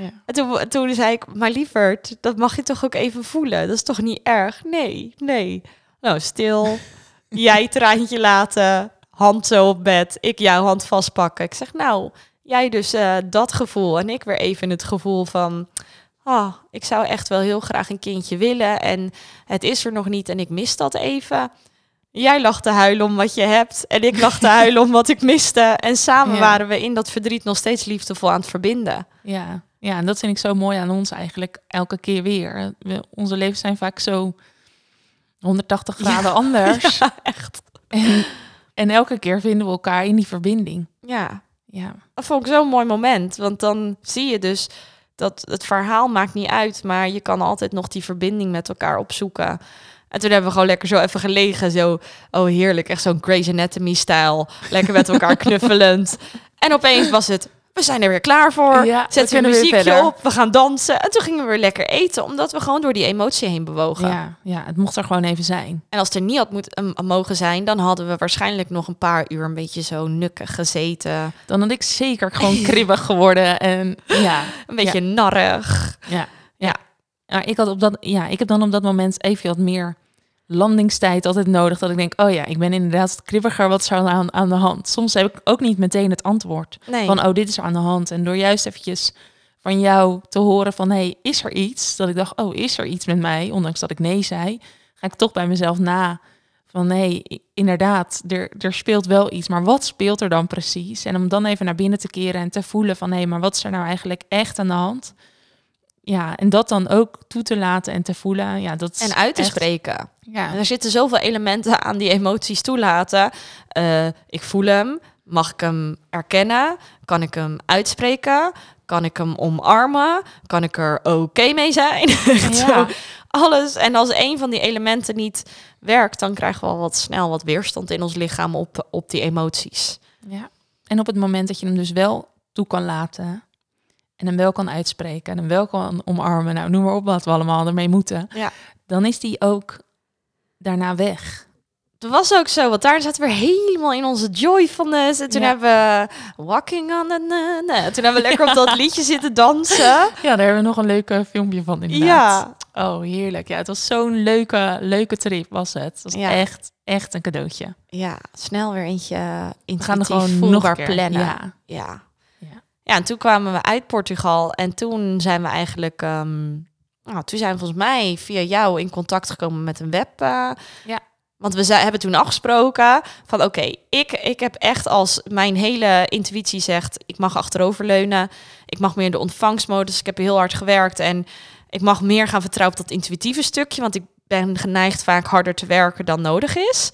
Ja. En toen, toen zei ik, maar lieverd, dat mag je toch ook even voelen? Dat is toch niet erg? Nee, nee. Nou, stil. jij traantje laten, hand zo op bed, ik jouw hand vastpakken. Ik zeg, nou, jij dus eh, dat gevoel en ik weer even het gevoel van... Oh, ik zou echt wel heel graag een kindje willen en het is er nog niet en ik mis dat even. Jij lag te huilen om wat je hebt en ik lag te huilen om wat ik miste. En samen Ja. waren we in dat verdriet nog steeds liefdevol aan het verbinden. Ja. ja, en dat vind ik zo mooi aan ons eigenlijk elke keer weer. We, onze levens zijn vaak zo 180 graden anders. Echt. En, en elke keer vinden we elkaar in die verbinding. Ja, Ja, dat vond ik zo'n mooi moment. Want dan zie je dus dat het verhaal maakt niet uit, maar je kan altijd nog die verbinding met elkaar opzoeken. En toen hebben we gewoon lekker zo even gelegen, zo, oh heerlijk, echt zo'n Grey's Anatomy-stijl. Lekker met elkaar knuffelend. En opeens was het, we zijn er weer klaar voor. Ja, we Zet weer een kunnen weer muziekje op, we gaan dansen. En toen gingen we weer lekker eten, omdat we gewoon door die emotie heen bewogen. ja, ja, het mocht er gewoon even zijn. En als het er niet had moet, um, mogen zijn, dan hadden we waarschijnlijk nog een paar uur een beetje zo nukkig gezeten. Dan had ik zeker gewoon kribbig geworden. En ja, Een beetje narrig. ja, ja. Maar ik, had op dat, ja, ik heb dan op dat moment even wat meer landingstijd altijd nodig. Dat ik denk, oh ja, ik ben inderdaad kribbiger. Wat is er aan, aan de hand? Soms heb ik ook niet meteen het antwoord. Nee. Van, oh, dit is er aan de hand. En door juist eventjes van jou te horen van, hey, is er iets? Dat ik dacht, oh, is er iets met mij? Ondanks dat ik nee zei, ga ik toch bij mezelf na. Van, nee, i- inderdaad, er, er speelt wel iets. Maar wat speelt er dan precies? En om dan even naar binnen te keren en te voelen van, hé, hey, maar wat is er nou eigenlijk echt aan de hand? Ja, en dat dan ook toe te laten en te voelen. Ja, dat en uit te echt- spreken. Ja, En er zitten zoveel elementen aan die emoties toelaten. Eh, ik voel hem. Mag ik hem erkennen? Kan ik hem uitspreken? Kan ik hem omarmen? Kan ik er oké mee zijn? Ja. zo, alles. En als een van die elementen niet werkt, dan krijgen we al wat snel wat weerstand in ons lichaam op, op die emoties. Ja. En op het moment dat je hem dus wel toe kan laten en hem wel kan uitspreken en hem wel kan omarmen, nou noem maar op wat we allemaal ermee moeten, Ja. dan is die ook daarna weg. Het was ook zo, want daar zaten we helemaal in onze joyfulness. En toen Ja. hebben we Walking on the... na- na. Toen hebben we lekker op dat liedje zitten dansen. Ja, daar hebben we nog een leuk eh, filmpje van inderdaad. Ja, Oh, heerlijk. Ja, het was zo'n leuke, leuke trip was het. Het was Ja. echt, echt een cadeautje. ja, snel weer eentje We intuïtief gaan er gewoon nog een keer. plannen. Ja. Ja. Ja. ja, en toen kwamen we uit Portugal en toen zijn we eigenlijk... ehm, nou, toen zijn we volgens mij via jou in contact gekomen met een web... eh, Ja. Want we hebben toen afgesproken van oké, ik, ik heb echt als mijn hele intuïtie zegt, ik mag achteroverleunen, ik mag meer in de ontvangstmodus, ik heb heel hard gewerkt en ik mag meer gaan vertrouwen op dat intuïtieve stukje, want ik ben geneigd vaak harder te werken dan nodig is.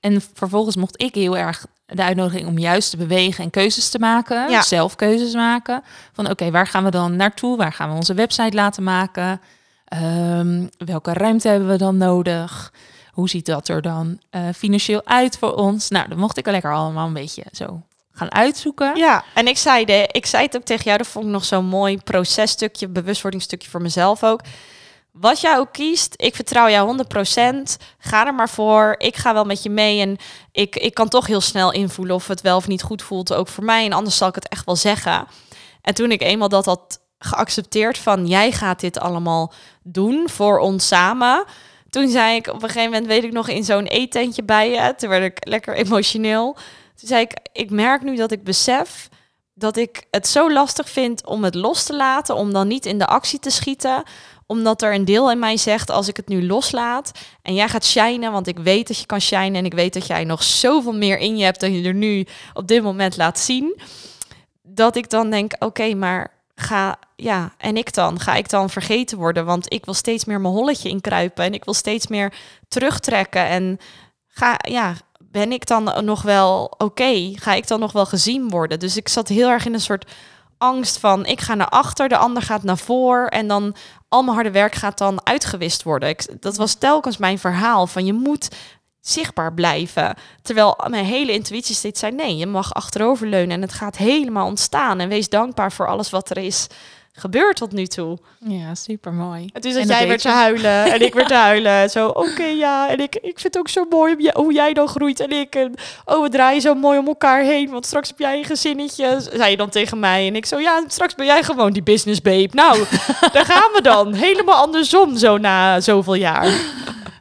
En vervolgens mocht ik heel erg de uitnodiging om juist te bewegen en keuzes te maken. Ja. Zelf keuzes maken. Van oké, waar gaan we dan naartoe? Waar gaan we onze website laten maken? Ehm, welke ruimte hebben we dan nodig? Hoe ziet dat er dan eh, financieel uit voor ons? Nou, dan mocht ik er lekker allemaal een beetje zo gaan uitzoeken. Ja, en ik zei, de, ik zei het ook tegen jou, dat vond ik nog zo'n mooi processtukje, bewustwordingsstukje voor mezelf ook. Wat jij ook kiest, ik vertrouw jou 100%. Ga er maar voor. Ik ga wel met je mee. En ik, ik kan toch heel snel invoelen of het wel of niet goed voelt. Ook voor mij. En anders zal ik het echt wel zeggen. En toen ik eenmaal dat had geaccepteerd van jij gaat dit allemaal doen voor ons samen. Toen zei ik op een gegeven moment, weet ik nog, in zo'n eetentje bij je. Toen werd ik lekker emotioneel. Toen zei ik, ik merk nu dat ik besef dat ik het zo lastig vind om het los te laten, om dan niet in de actie te schieten, Omdat er een deel in mij zegt, als ik het nu loslaat en jij gaat shinen, want ik weet dat je kan shinen en ik weet dat jij nog zoveel meer in je hebt dan je er nu op dit moment laat zien, dat ik dan denk, oké, maar ga, ja, en ik dan? Ga ik dan vergeten worden? Want ik wil steeds meer mijn holletje inkruipen en ik wil steeds meer terugtrekken en ga, ja, ben ik dan nog wel oké? Ga ik dan nog wel gezien worden? Dus ik zat heel erg in een soort angst van ik ga naar achter, de ander gaat naar voor en dan al mijn harde werk gaat dan uitgewist worden. Dat was telkens mijn verhaal van je moet zichtbaar blijven. Terwijl mijn hele intuïtie steeds zei nee, je mag achteroverleunen en het gaat helemaal ontstaan en wees dankbaar voor alles wat er is gebeurd tot nu toe. Ja, super mooi. Het is dat jij werd te huilen en ik werd te huilen. Zo, oké, ja. En ik, ik vind het ook zo mooi hoe jij dan groeit en ik. En, oh, we draaien zo mooi om elkaar heen, want straks heb jij een gezinnetje, zei je dan tegen mij. En ik zo, ja, straks ben jij gewoon die business babe. Nou, daar gaan we dan. Helemaal andersom zo na zoveel jaar.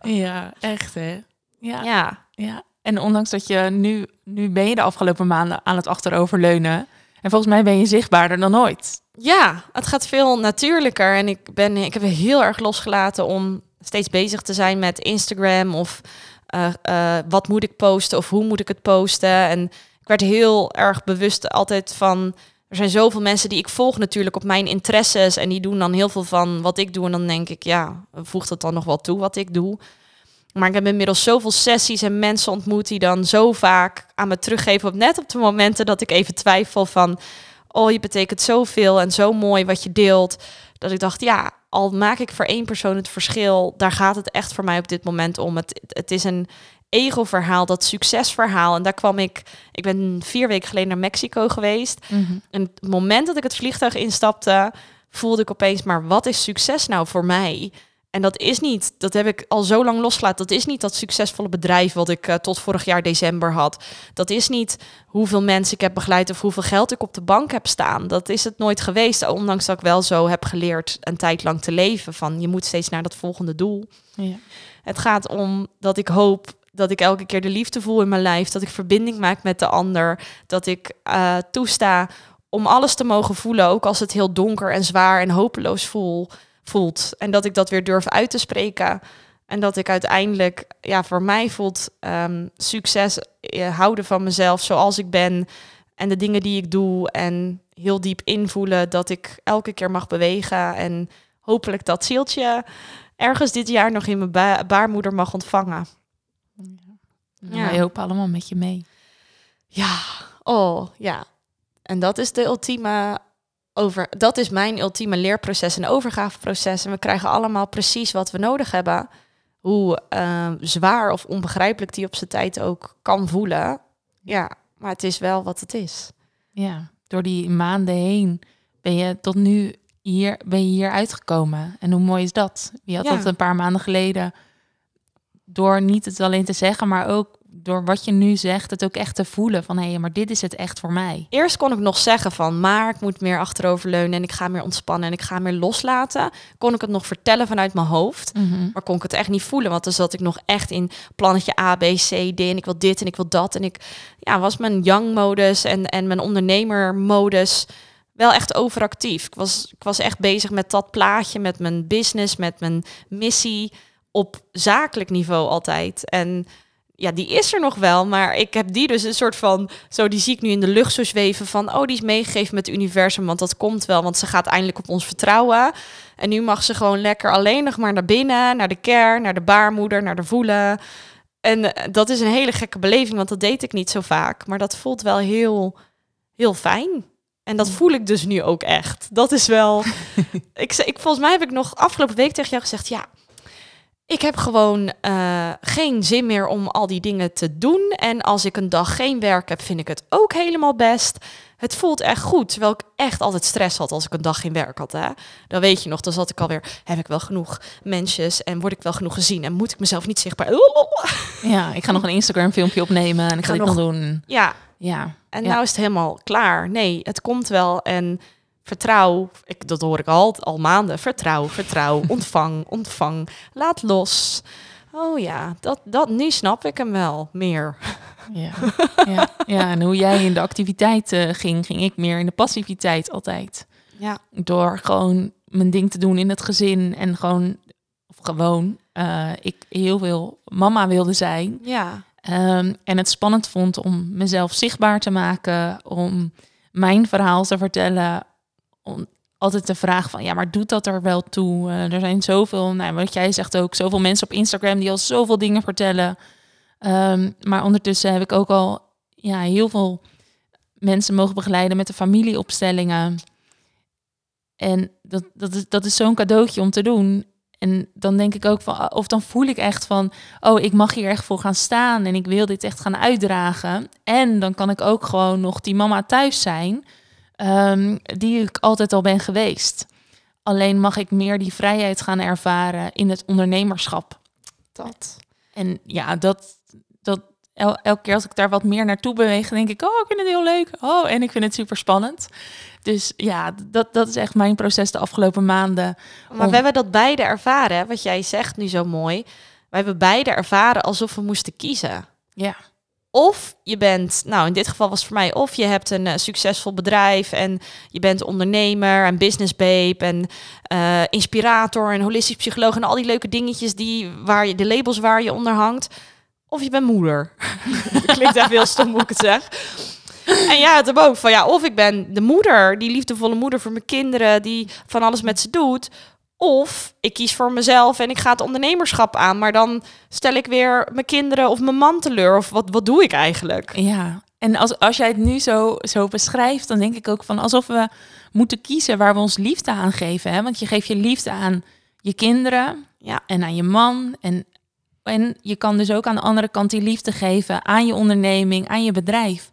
Ja, echt hè. Ja. ja. ja. En ondanks dat je nu, nu ben je de afgelopen maanden aan het achteroverleunen. En volgens mij ben je zichtbaarder dan ooit. Ja, het gaat veel natuurlijker. En ik, ben, ik heb heel erg losgelaten om steeds bezig te zijn met Instagram of uh, uh, wat moet ik posten of hoe moet ik het posten. En ik werd heel erg bewust altijd van. Er zijn zoveel mensen die ik volg natuurlijk op mijn interesses en die doen dan heel veel van wat ik doe. En dan denk ik, ja, voegt het dan nog wel toe wat ik doe? Maar ik heb inmiddels zoveel sessies en mensen ontmoet die dan zo vaak aan me teruggeven op net op de momenten dat ik even twijfel van oh, je betekent zoveel en zo mooi wat je deelt. Dat ik dacht, ja, al maak ik voor één persoon het verschil, daar gaat het echt voor mij op dit moment om. Het, het is een ego-verhaal, dat succesverhaal. En daar kwam ik, ik ben vier weken geleden naar Mexico geweest. Mhm. En het moment dat ik het vliegtuig instapte, voelde ik opeens, maar wat is succes nou voor mij? En dat is niet, dat heb ik al zo lang losgelaten. Dat is niet dat succesvolle bedrijf wat ik uh, tot vorig jaar december had. Dat is niet hoeveel mensen ik heb begeleid of hoeveel geld ik op de bank heb staan. Dat is het nooit geweest. Ondanks dat ik wel zo heb geleerd een tijd lang te leven. Van je moet steeds naar dat volgende doel. Ja. Het gaat om dat ik hoop dat ik elke keer de liefde voel in mijn lijf. Dat ik verbinding maak met de ander. Dat ik uh, toesta om alles te mogen voelen. Ook als het heel donker en zwaar en hopeloos voel voelt. En dat ik dat weer durf uit te spreken. En dat ik uiteindelijk, ja, voor mij voelt um, succes uh, houden van mezelf zoals ik ben. En de dingen die ik doe. En heel diep invoelen dat ik elke keer mag bewegen. En hopelijk dat zieltje ergens dit jaar nog in mijn ba baarmoeder mag ontvangen. Ja. ja. Wij hopen allemaal met je mee. Ja, oh ja. En dat is de ultieme over, dat is mijn ultieme leerproces en overgaveproces. En we krijgen allemaal precies wat we nodig hebben. Hoe uh, zwaar of onbegrijpelijk die op zijn tijd ook kan voelen. Ja, maar het is wel wat het is. Ja, door die maanden heen ben je tot nu hier, ben je hier uitgekomen. En hoe mooi is dat? Je had ja. dat een paar maanden geleden door niet het alleen te zeggen, maar ook door wat je nu zegt, het ook echt te voelen van hé, hey, maar dit is het echt voor mij. Eerst kon ik nog zeggen van, maar ik moet meer achteroverleunen en ik ga meer ontspannen en ik ga meer loslaten. Kon ik het nog vertellen vanuit mijn hoofd, mm -hmm. maar kon ik het echt niet voelen, want dan zat ik nog echt in plannetje A, B, C, D en ik wil dit en ik wil dat en ik ja, was mijn young modus en en mijn ondernemer modus wel echt overactief. Ik was ik was echt bezig met dat plaatje, met mijn business, met mijn missie op zakelijk niveau altijd en ja, die is er nog wel, maar ik heb die dus een soort van, zo die zie ik nu in de lucht zo zweven van, oh, die is meegegeven met het universum, want dat komt wel, want ze gaat eindelijk op ons vertrouwen. En nu mag ze gewoon lekker alleen nog maar naar binnen, naar de kern, naar de baarmoeder, naar de voelen. En eh, dat is een hele gekke beleving, want dat deed ik niet zo vaak, maar dat voelt wel heel, heel fijn. En dat voel ik dus nu ook echt. Dat is wel. ik, ik, volgens mij heb ik nog afgelopen week tegen jou gezegd: ja, ik heb gewoon uh, geen zin meer om al die dingen te doen. En als ik een dag geen werk heb, vind ik het ook helemaal best. Het voelt echt goed. Terwijl ik echt altijd stress had als ik een dag geen werk had. Hè? Dan weet je nog, dan zat ik alweer. Heb ik wel genoeg mensen en word ik wel genoeg gezien? En moet ik mezelf niet zichtbaar. Ja, ik ga nog een Instagram filmpje opnemen en ik ga, ga dit nog doen. Ja. Ja. En ja. nou is het helemaal klaar. Nee, het komt wel. En Vertrouw, ik, dat hoor ik al, al maanden. Vertrouw, vertrouw, ontvang, ontvang, laat los. Oh ja, dat, dat, nu snap ik hem wel meer. Ja, ja, ja en hoe jij in de activiteit uh, ging, ging ik meer in de passiviteit altijd. Ja. Door gewoon mijn ding te doen in het gezin en gewoon, of gewoon, eh, ik heel veel mama wilde zijn. Ja. Ehm, en het spannend vond om mezelf zichtbaar te maken, om mijn verhaal te vertellen. Altijd de vraag van, ja, maar doet dat er wel toe? Eh, er zijn zoveel, nou, wat jij zegt ook, zoveel mensen op Instagram die al zoveel dingen vertellen. Ehm, maar ondertussen heb ik ook al ja, heel veel mensen mogen begeleiden met de familieopstellingen. En dat, dat is, dat is zo'n cadeautje om te doen. En dan denk ik ook van, of dan voel ik echt van, oh, ik mag hier echt voor gaan staan en ik wil dit echt gaan uitdragen. En dan kan ik ook gewoon nog die mama thuis zijn, ehm, die ik altijd al ben geweest. Alleen mag ik meer die vrijheid gaan ervaren in het ondernemerschap. Dat. En ja, dat, dat el, elke keer als ik daar wat meer naartoe beweeg, denk ik, oh, ik vind het heel leuk. Oh, en ik vind het super spannend. Dus ja, dat, dat is echt mijn proces de afgelopen maanden. Maar we hebben dat beide ervaren, wat jij zegt nu zo mooi. We hebben beide ervaren alsof we moesten kiezen. Ja. Of je bent, nou in dit geval was het voor mij, of je hebt een uh, succesvol bedrijf en je bent ondernemer en business babe en uh, inspirator en holistisch psycholoog en al die leuke dingetjes die waar je de labels waar je onder hangt. Of je bent moeder. Klinkt echt heel stom hoe ik het zeg. En ja, het ook van ja, of ik ben de moeder, die liefdevolle moeder voor mijn kinderen, die van alles met ze doet. Of ik kies voor mezelf en ik ga het ondernemerschap aan, maar dan stel ik weer mijn kinderen of mijn man teleur. Of wat, wat doe ik eigenlijk? Ja, en als, als jij het nu zo, zo beschrijft, dan denk ik ook van alsof we moeten kiezen waar we ons liefde aan geven. Hè? Want je geeft je liefde aan je kinderen ja. en aan je man. En, en je kan dus ook aan de andere kant die liefde geven aan je onderneming, aan je bedrijf.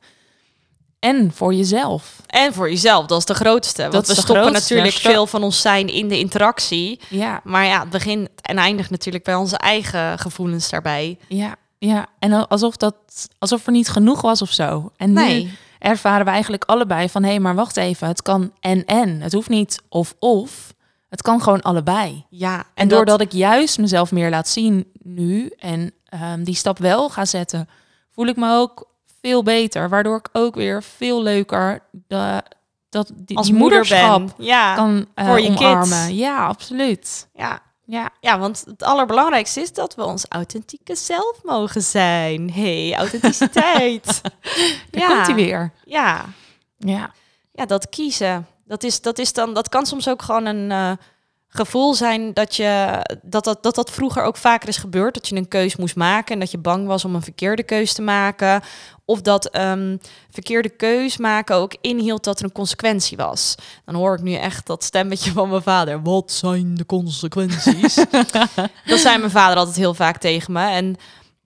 En voor jezelf. En voor jezelf, dat is de grootste. Dat Want we stoppen natuurlijk veel van ons zijn in de interactie. Ja. Maar ja, het begint en eindigt natuurlijk bij onze eigen gevoelens daarbij. Ja, ja. en alsof, dat, alsof er niet genoeg was of zo. En nee. nu ervaren we eigenlijk allebei van... hé, hey, maar wacht even, het kan en-en. Het hoeft niet of-of. Het kan gewoon allebei. Ja. En, en doordat ik juist mezelf meer laat zien nu... en um, die stap wel ga zetten... voel ik me ook veel beter. Waardoor ik ook weer veel leuker de, dat die, als die moederschap ben. Ja, kan uh, voor je omarmen. Kids. Ja, absoluut. Ja. Ja. ja, want het allerbelangrijkste is dat we ons authentieke zelf mogen zijn. hey, authenticiteit. Daar ja. komt hij weer. Ja. Ja. Ja, dat kiezen. Dat, is, dat, is dan, dat kan soms ook gewoon een... Uh, gevoel zijn dat, je, dat, dat, dat dat vroeger ook vaker is gebeurd. Dat je een keus moest maken en dat je bang was om een verkeerde keus te maken. Of dat um, verkeerde keus maken ook inhield dat er een consequentie was. Dan hoor ik nu echt dat stemmetje van mijn vader. Wat zijn de consequenties? dat zei mijn vader altijd heel vaak tegen me. En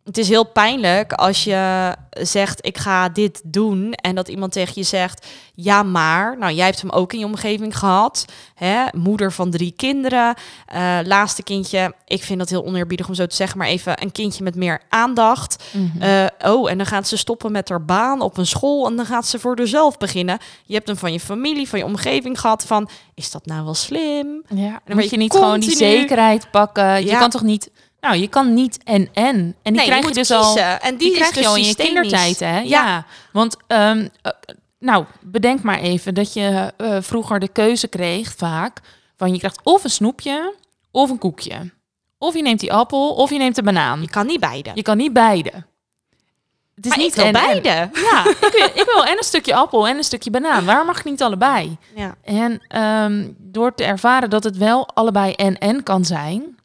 het is heel pijnlijk als je zegt ik ga dit doen en dat iemand tegen je zegt ja maar. Nou jij hebt hem ook in je omgeving gehad hè? Moeder van drie kinderen. Uh, laatste kindje ik vind dat heel oneerbiedig om zo te zeggen maar even een kindje met meer aandacht. Mm oh en dan gaat ze stoppen met haar baan op een school en dan gaat ze voor zichzelf beginnen. Je hebt hem van je familie van je omgeving gehad van is dat nou wel slim? Ja dan moet je niet gewoon die zekerheid pakken. Je kan toch niet nou, je kan niet en en. En die nee, krijg je, dus kiezen. al. En die, die krijg dus je al in je kindertijd, hè? Ja. ja. Want, um, uh, nou, bedenk maar even dat je uh, vroeger de keuze kreeg, vaak, van je krijgt of een snoepje of een koekje. Of je neemt die appel of je neemt de banaan. Je kan niet beide. Je kan niet beide. Het is maar niet ik wil beide. En. Ja, ik wil, ik wil en een stukje appel en een stukje banaan. Waar mag ik niet allebei? Ja. En um, door te ervaren dat het wel allebei en en kan zijn,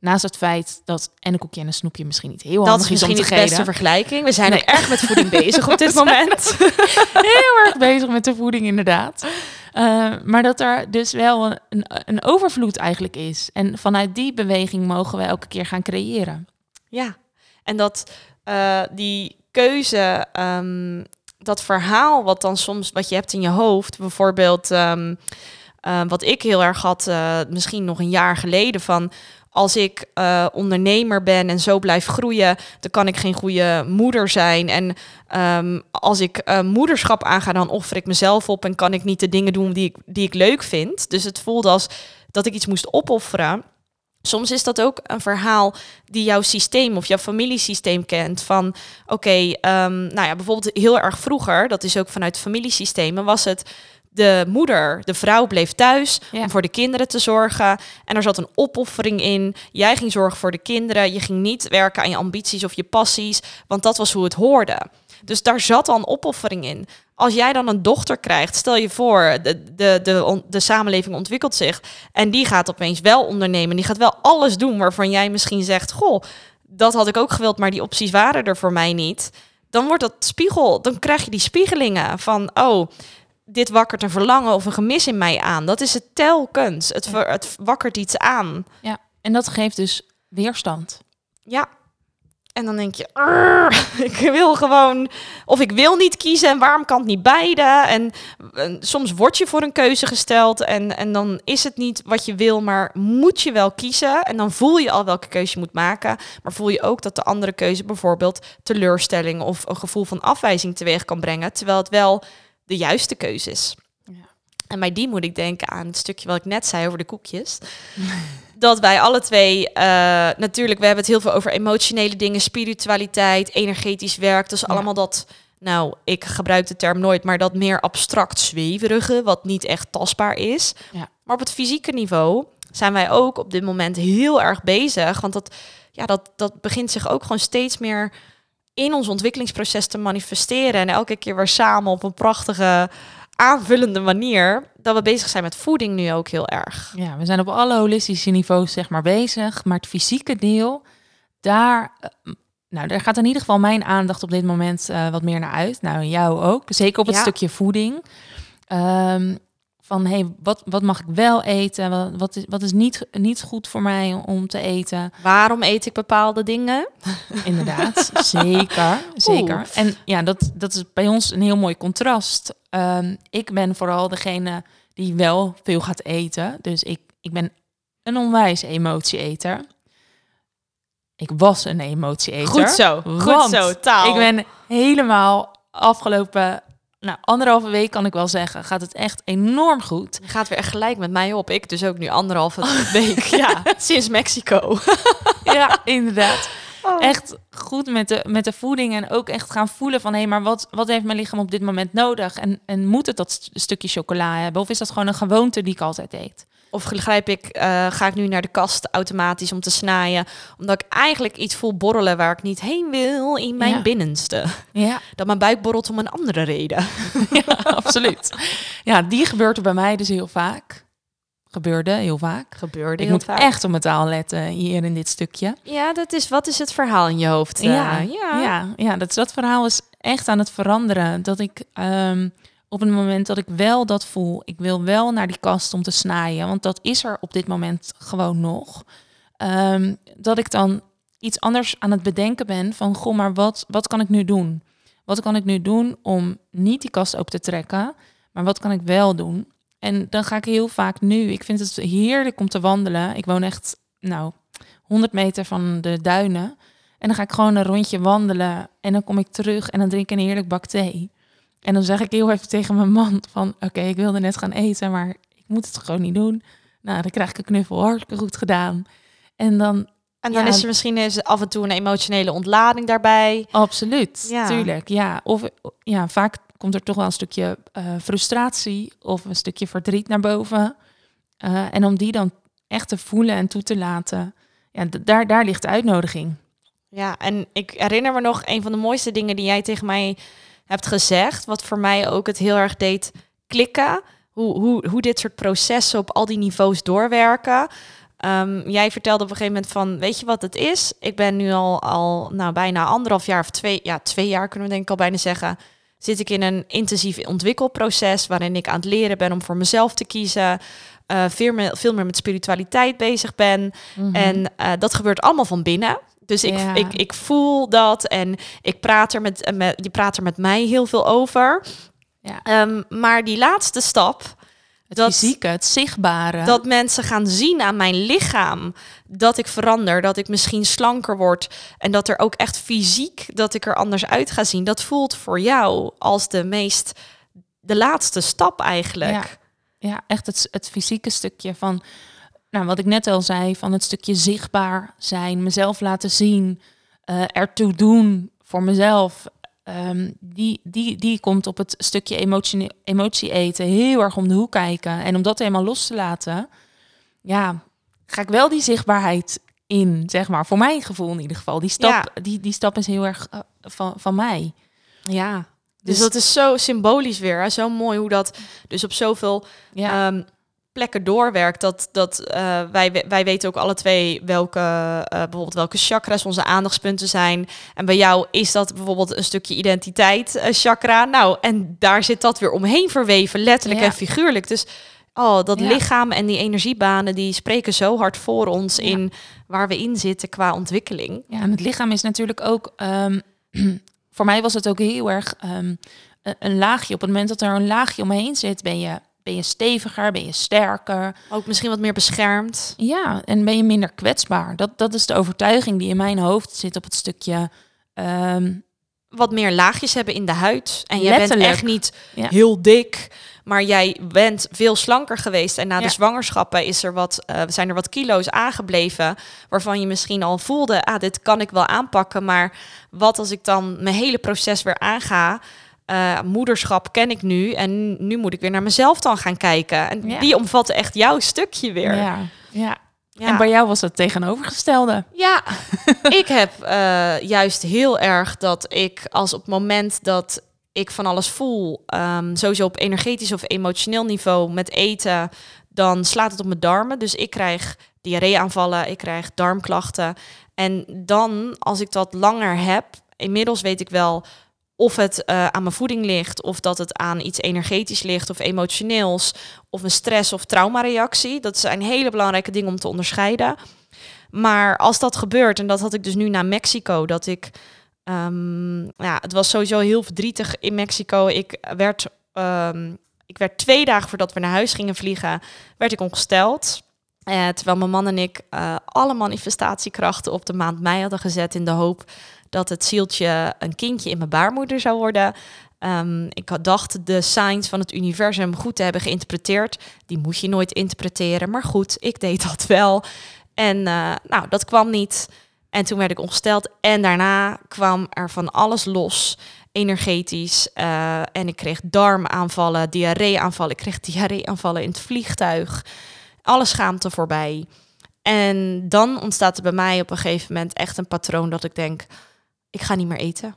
Naast het feit dat en een koekje en een snoepje misschien niet heel handig is, is om te de beste vergelijking. We zijn nee. ook erg met voeding bezig op dit moment. heel erg bezig met de voeding, inderdaad. Uh, maar dat er dus wel een, een, een, overvloed eigenlijk is. En vanuit die beweging mogen we elke keer gaan creëren. Ja, en dat uh, die keuze, um, dat verhaal wat dan soms wat je hebt in je hoofd, bijvoorbeeld um, uh, wat ik heel erg had, misschien nog een jaar geleden van als ik uh, ondernemer ben en zo blijf groeien, dan kan ik geen goede moeder zijn. En um, als ik uh, moederschap aanga, dan offer ik mezelf op en kan ik niet de dingen doen die ik, die ik leuk vind. Dus het voelde als dat ik iets moest opofferen. Soms is dat ook een verhaal die jouw systeem of jouw familiesysteem kent. Van oké, um, nou ja, bijvoorbeeld heel erg vroeger, dat is ook vanuit familiesystemen, was het de moeder, de vrouw bleef thuis Ja. om voor de kinderen te zorgen. En er zat een opoffering in. Jij ging zorgen voor de kinderen. Je ging niet werken aan je ambities of je passies, want dat was hoe het hoorde. Dus daar zat al een opoffering in. Als jij dan een dochter krijgt, stel je voor, de, de, de, on- de samenleving ontwikkelt zich en die gaat opeens wel ondernemen. Die gaat wel alles doen waarvan jij misschien zegt: Goh, dat had ik ook gewild, maar die opties waren er voor mij niet. Dan wordt dat spiegel, dan krijg je die spiegelingen van: Oh, dit wakkert een verlangen of een gemis in mij aan. Dat is het telkens. Het, ver- het wakkert iets aan. Ja, en dat geeft dus weerstand. Ja. En dan denk je, "Arr, ik wil gewoon, of ik wil niet kiezen en waarom kan het niet beide? En, en soms word je voor een keuze gesteld en, en dan is het niet wat je wil, maar moet je wel kiezen. En dan voel je al welke keuze je moet maken, maar voel je ook dat de andere keuze bijvoorbeeld teleurstelling of een gevoel van afwijzing teweeg kan brengen, terwijl het wel de juiste keuze is. Ja. En bij die moet ik denken aan het stukje wat ik net zei over de koekjes. dat wij alle twee, eh, natuurlijk, we hebben het heel veel over emotionele dingen, spiritualiteit, energetisch werk. Dus Ja. allemaal dat, nou, ik gebruik de term nooit, maar dat meer abstract zweverige, wat niet echt tastbaar is. Ja. Maar op het fysieke niveau zijn wij ook op dit moment heel erg bezig. Want dat, ja, dat, dat begint zich ook gewoon steeds meer in ons ontwikkelingsproces te manifesteren. En elke keer weer samen op een prachtige, aanvullende manier. Dat we bezig zijn met voeding nu ook heel erg. Ja, we zijn op alle holistische niveaus zeg maar bezig, maar het fysieke deel, daar, eh, nou, daar gaat in ieder geval mijn aandacht op dit moment eh, wat meer naar uit. Nou, jou ook, zeker op het Ja. stukje voeding. Ehm, van, hey, wat, wat mag ik wel eten? Wat, wat is, wat is niet, niet goed voor mij om te eten? Waarom eet ik bepaalde dingen? Inderdaad, zeker, zeker. Oeh. En ja, dat, dat is bij ons een heel mooi contrast. Ehm, ik ben vooral degene die wel veel gaat eten. Dus ik, ik ben een onwijs emotieeter. Ik was een emotieeter. Goed zo, goed zo, taal. Ik ben helemaal afgelopen nou, anderhalve week, kan ik wel zeggen, gaat het echt enorm goed. Je gaat weer echt gelijk met mij op. Ik dus ook nu anderhalve week. Ja, sinds Mexico. Ja, inderdaad. Oh. echt goed met de, met de voeding en ook echt gaan voelen van hé, maar wat, wat heeft mijn lichaam op dit moment nodig? En, en moet het dat st- stukje chocola hebben? Of is dat gewoon een gewoonte die ik altijd eet? Of begrijp ik, eh, ga ik nu naar de kast automatisch om te snijden, omdat ik eigenlijk iets voel borrelen waar ik niet heen wil in mijn Ja. binnenste. Ja, Dat mijn buik borrelt om een andere reden. ja absoluut. Ja, die gebeurt er bij mij dus heel vaak. Gebeurde heel vaak. Gebeurde Ik moet vaak. echt op mijn taal letten hier in dit stukje. Ja, dat is, wat is het verhaal in je hoofd? eh? Ja, ja. ja. ja, dat, dat verhaal is echt aan het veranderen. Dat ik ehm, op het moment dat ik wel dat voel, ik wil wel naar die kast om te snijden, want dat is er op dit moment gewoon nog. Ehm, dat ik dan iets anders aan het bedenken ben van, goh, maar wat, wat kan ik nu doen? Wat kan ik nu doen om niet die kast open te trekken, maar wat kan ik wel doen? En dan ga ik heel vaak nu, ik vind het heerlijk om te wandelen. Ik woon echt, nou, 100 meter van de duinen. En dan ga ik gewoon een rondje wandelen. En dan kom ik terug en dan drink ik een heerlijk bak thee. En dan zeg ik heel even tegen mijn man van... Oké, ik wilde net gaan eten, maar ik moet het gewoon niet doen. Nou, dan krijg ik een knuffel. Hartstikke goed gedaan. En dan... En dan Ja. is er misschien eens af en toe een emotionele ontlading daarbij. Absoluut, Ja. tuurlijk. Ja, of ja, vaak komt er toch wel een stukje eh, frustratie... of een stukje verdriet naar boven. Eh, en om die dan echt te voelen en toe te laten... Ja, daar, daar ligt de uitnodiging. Ja, en ik herinner me nog een van de mooiste dingen die jij tegen mij hebt gezegd. Wat voor mij ook het heel erg deed klikken. Hoe, hoe, hoe dit soort processen op al die niveaus doorwerken. Ehm, jij vertelde op een gegeven moment van, weet je wat het is? Ik ben nu al, al nou, bijna anderhalf jaar of twee, ja, twee jaar kunnen we denk ik al bijna zeggen. Zit ik in een intensief ontwikkelproces waarin ik aan het leren ben om voor mezelf te kiezen. eh, veel, meer, veel meer met spiritualiteit bezig ben. En eh, dat gebeurt allemaal van binnen. Dus ik, Ja. ik, ik voel dat en ik praat er met, eh, met, je praat er met mij heel veel over. Ja. Ehm, maar die laatste stap, Het dat, fysieke, het zichtbare. dat mensen gaan zien aan mijn lichaam dat ik verander, dat ik misschien slanker word en dat er ook echt fysiek dat ik er anders uit ga zien. Dat voelt voor jou als de meest, de laatste stap eigenlijk. Ja. Ja, echt het, het fysieke stukje van, nou, wat ik net al zei, van het stukje zichtbaar zijn, mezelf laten zien, eh ertoe doen voor mezelf, ehm, die, die, die komt op het stukje emotie, emotie eten heel erg om de hoek kijken. En om dat helemaal los te laten, ja, ga ik wel die zichtbaarheid in, zeg maar. Voor mijn gevoel in ieder geval. Die stap, Ja. die, die stap is heel erg eh, van, van mij. Ja. Dus, Dus- dat is zo symbolisch weer. Hè? Zo mooi hoe dat dus op zoveel Ja, ehm, plekken doorwerkt. Dat, dat eh, wij, wij weten ook alle twee welke, eh, bijvoorbeeld welke chakras onze aandachtspunten zijn. En bij jou is dat bijvoorbeeld een stukje identiteit eh, chakra. Nou, en daar zit dat weer omheen verweven, letterlijk Ja. en figuurlijk. Dus oh, dat Ja. lichaam en die energiebanen, die spreken zo hard voor ons Ja. in waar we in zitten qua ontwikkeling. ja, en het lichaam is natuurlijk ook... ehm, voor mij was het ook heel erg ehm, een laagje. Op het moment dat er een laagje omheen zit, ben je, ben je steviger, ben je sterker. Ook misschien wat meer beschermd. Ja, en ben je minder kwetsbaar. Dat, dat is de overtuiging die in mijn hoofd zit op het stukje... ehm, wat meer laagjes hebben in de huid. En jij bent echt niet Ja. heel dik, maar jij bent veel slanker geweest. En na de zwangerschappen is er wat, eh, zijn er wat kilo's aangebleven, waarvan je misschien al voelde, ah, dit kan ik wel aanpakken. Maar wat als ik dan mijn hele proces weer aanga? Eh, moederschap ken ik nu en nu moet ik weer naar mezelf dan gaan kijken. En Ja. die omvatte echt jouw stukje weer. ja, ja. Ja. En bij jou was het tegenovergestelde. Ja, ik heb eh, juist heel erg dat ik als op het moment dat ik van alles voel, ehm, sowieso op energetisch of emotioneel niveau met eten, dan slaat het op mijn darmen. Dus ik krijg diarreeaanvallen, ik krijg darmklachten. En dan, als ik dat langer heb, inmiddels weet ik wel of het eh, aan mijn voeding ligt, of dat het aan iets energetisch ligt of emotioneels, of een stress- of traumareactie. Dat zijn hele belangrijke dingen om te onderscheiden. Maar als dat gebeurt, en dat had ik dus nu na Mexico, dat ik. ehm, ja, het was sowieso heel verdrietig in Mexico. Ik werd, ehm, ik werd twee dagen voordat we naar huis gingen vliegen, werd ik ongesteld. Eh, terwijl mijn man en ik eh, alle manifestatiekrachten op de maand mei hadden gezet in de hoop dat het zieltje een kindje in mijn baarmoeder zou worden. Ehm, ik had dacht de signs van het universum goed te hebben geïnterpreteerd. Die moet je nooit interpreteren, maar goed, ik deed dat wel. En eh, nou, dat kwam niet. En toen werd ik ongesteld. En daarna kwam er van alles los, energetisch. Eh, en ik kreeg darmaanvallen, diarreeaanvallen. Ik kreeg diarreeaanvallen in het vliegtuig. Alle schaamte voorbij. En dan ontstaat er bij mij op een gegeven moment echt een patroon dat ik denk, ik ga niet meer eten.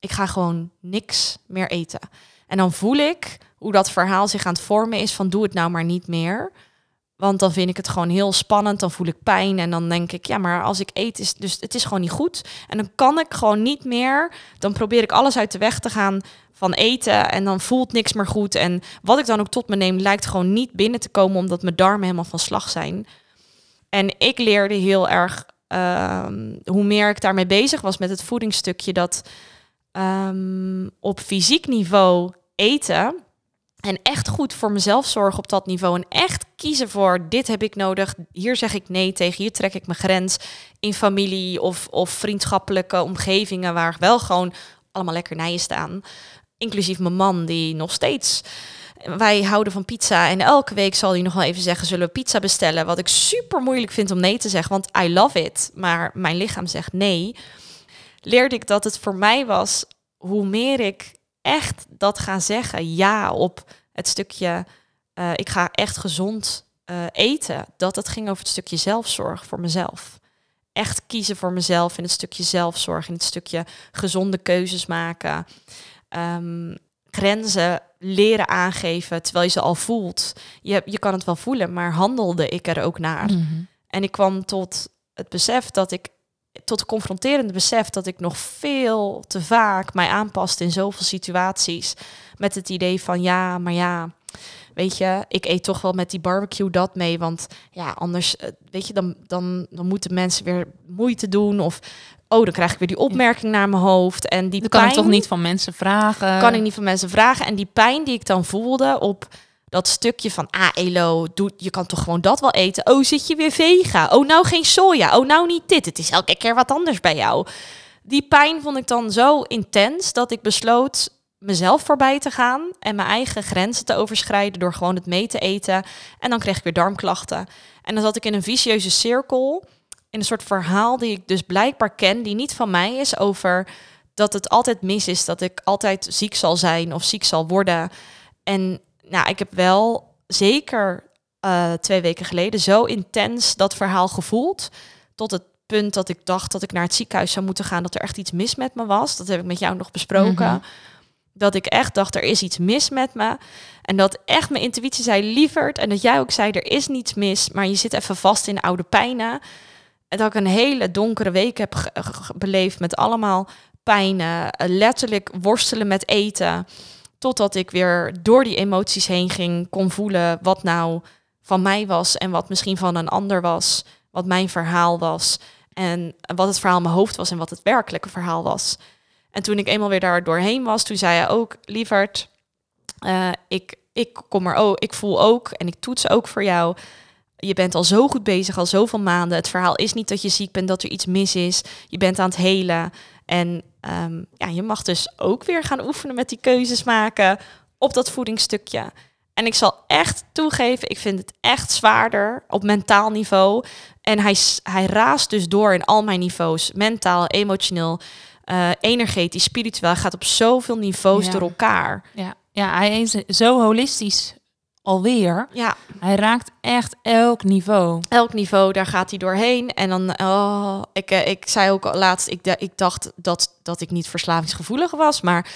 Ik ga gewoon niks meer eten. En dan voel ik hoe dat verhaal zich aan het vormen is van doe het nou maar niet meer. Want dan vind ik het gewoon heel spannend. Dan voel ik pijn. En dan denk ik, ja, maar als ik eet, is dus het is gewoon niet goed. En dan kan ik gewoon niet meer. Dan probeer ik alles uit de weg te gaan van eten. En dan voelt niks meer goed. En wat ik dan ook tot me neem, lijkt gewoon niet binnen te komen, omdat mijn darmen helemaal van slag zijn. En ik leerde heel erg, ehm, hoe meer ik daarmee bezig was met het voedingsstukje, dat ehm, op fysiek niveau eten en echt goed voor mezelf zorgen op dat niveau. En echt kiezen voor dit heb ik nodig. Hier zeg ik nee tegen. Hier trek ik mijn grens. In familie of, of vriendschappelijke omgevingen waar wel gewoon allemaal lekkernijen staan. Inclusief mijn man die nog steeds... Wij houden van pizza en elke week zal hij nog wel even zeggen... zullen we pizza bestellen? Wat ik super moeilijk vind om nee te zeggen, want I love it. Maar mijn lichaam zegt nee. Leerde ik dat het voor mij was... hoe meer ik echt dat ga zeggen, ja, op het stukje... eh, ik ga echt gezond eh, eten. Dat het ging over het stukje zelfzorg voor mezelf. Echt kiezen voor mezelf in het stukje zelfzorg, in het stukje gezonde keuzes maken. Ehm, grenzen leren aangeven terwijl je ze al voelt. Je, je kan het wel voelen, maar handelde ik er ook naar. Mhm. En ik kwam tot het besef dat ik, tot het confronterende besef dat ik nog veel te vaak mij aanpaste in zoveel situaties. Met het idee van ja, maar ja, weet je, ik eet toch wel met die barbecue dat mee. Want ja, anders, eh, weet je, dan, dan, dan moeten mensen weer moeite doen. Of oh, dan krijg ik weer die opmerking naar mijn hoofd. En die Dat kan ik pijn- toch niet van mensen vragen? kan ik niet van mensen vragen. En die pijn die ik dan voelde op dat stukje van, ah Elo, doe, je kan toch gewoon dat wel eten. Oh, zit je weer vega? Oh, nou geen soja. Oh, nou niet dit. Het is elke keer wat anders bij jou. Die pijn vond ik dan zo intens dat ik besloot mezelf voorbij te gaan en mijn eigen grenzen te overschrijden door gewoon het mee te eten. En dan kreeg ik weer darmklachten. En dan zat ik in een vicieuze cirkel, in een soort verhaal die ik dus blijkbaar ken, die niet van mij is, over dat het altijd mis is, dat ik altijd ziek zal zijn of ziek zal worden. En nou, ik heb wel zeker eh, twee weken geleden zo intens dat verhaal gevoeld. Tot het punt dat ik dacht dat ik naar het ziekenhuis zou moeten gaan, dat er echt iets mis met me was. Dat heb ik met jou nog besproken. Mhm. Dat ik echt dacht, er is iets mis met me. En dat echt mijn intuïtie zei, lieverd. En dat jij ook zei, er is niets mis, maar je zit even vast in oude pijnen. En dat ik een hele donkere week heb beleefd met allemaal pijnen. eh, Letterlijk worstelen met eten. Totdat ik weer door die emoties heen ging, kon voelen wat nou van mij was en wat misschien van een ander was. Wat mijn verhaal was. En wat het verhaal in mijn hoofd was en wat het werkelijke verhaal was. En toen ik eenmaal weer daar doorheen was, toen zei hij ook, lieverd, eh, ik, ik kom er ook, ik voel ook en ik toets ook voor jou. Je bent al zo goed bezig, al zoveel maanden. Het verhaal is niet dat je ziek bent, dat er iets mis is. Je bent aan het helen. En ehm, ja, je mag dus ook weer gaan oefenen met die keuzes maken op dat voedingsstukje. En ik zal echt toegeven, ik vind het echt zwaarder op mentaal niveau. En hij, hij raast dus door in al mijn niveaus. Mentaal, emotioneel, eh, energetisch, spiritueel. Hij gaat op zoveel niveaus Ja. door elkaar. Ja. ja, hij is zo holistisch alweer. Ja, Hij raakt echt elk niveau. elk niveau, daar gaat hij doorheen. En dan, oh, ik, eh, ik zei ook laatst, ik, ik dacht dat, dat ik niet verslavingsgevoelig was, maar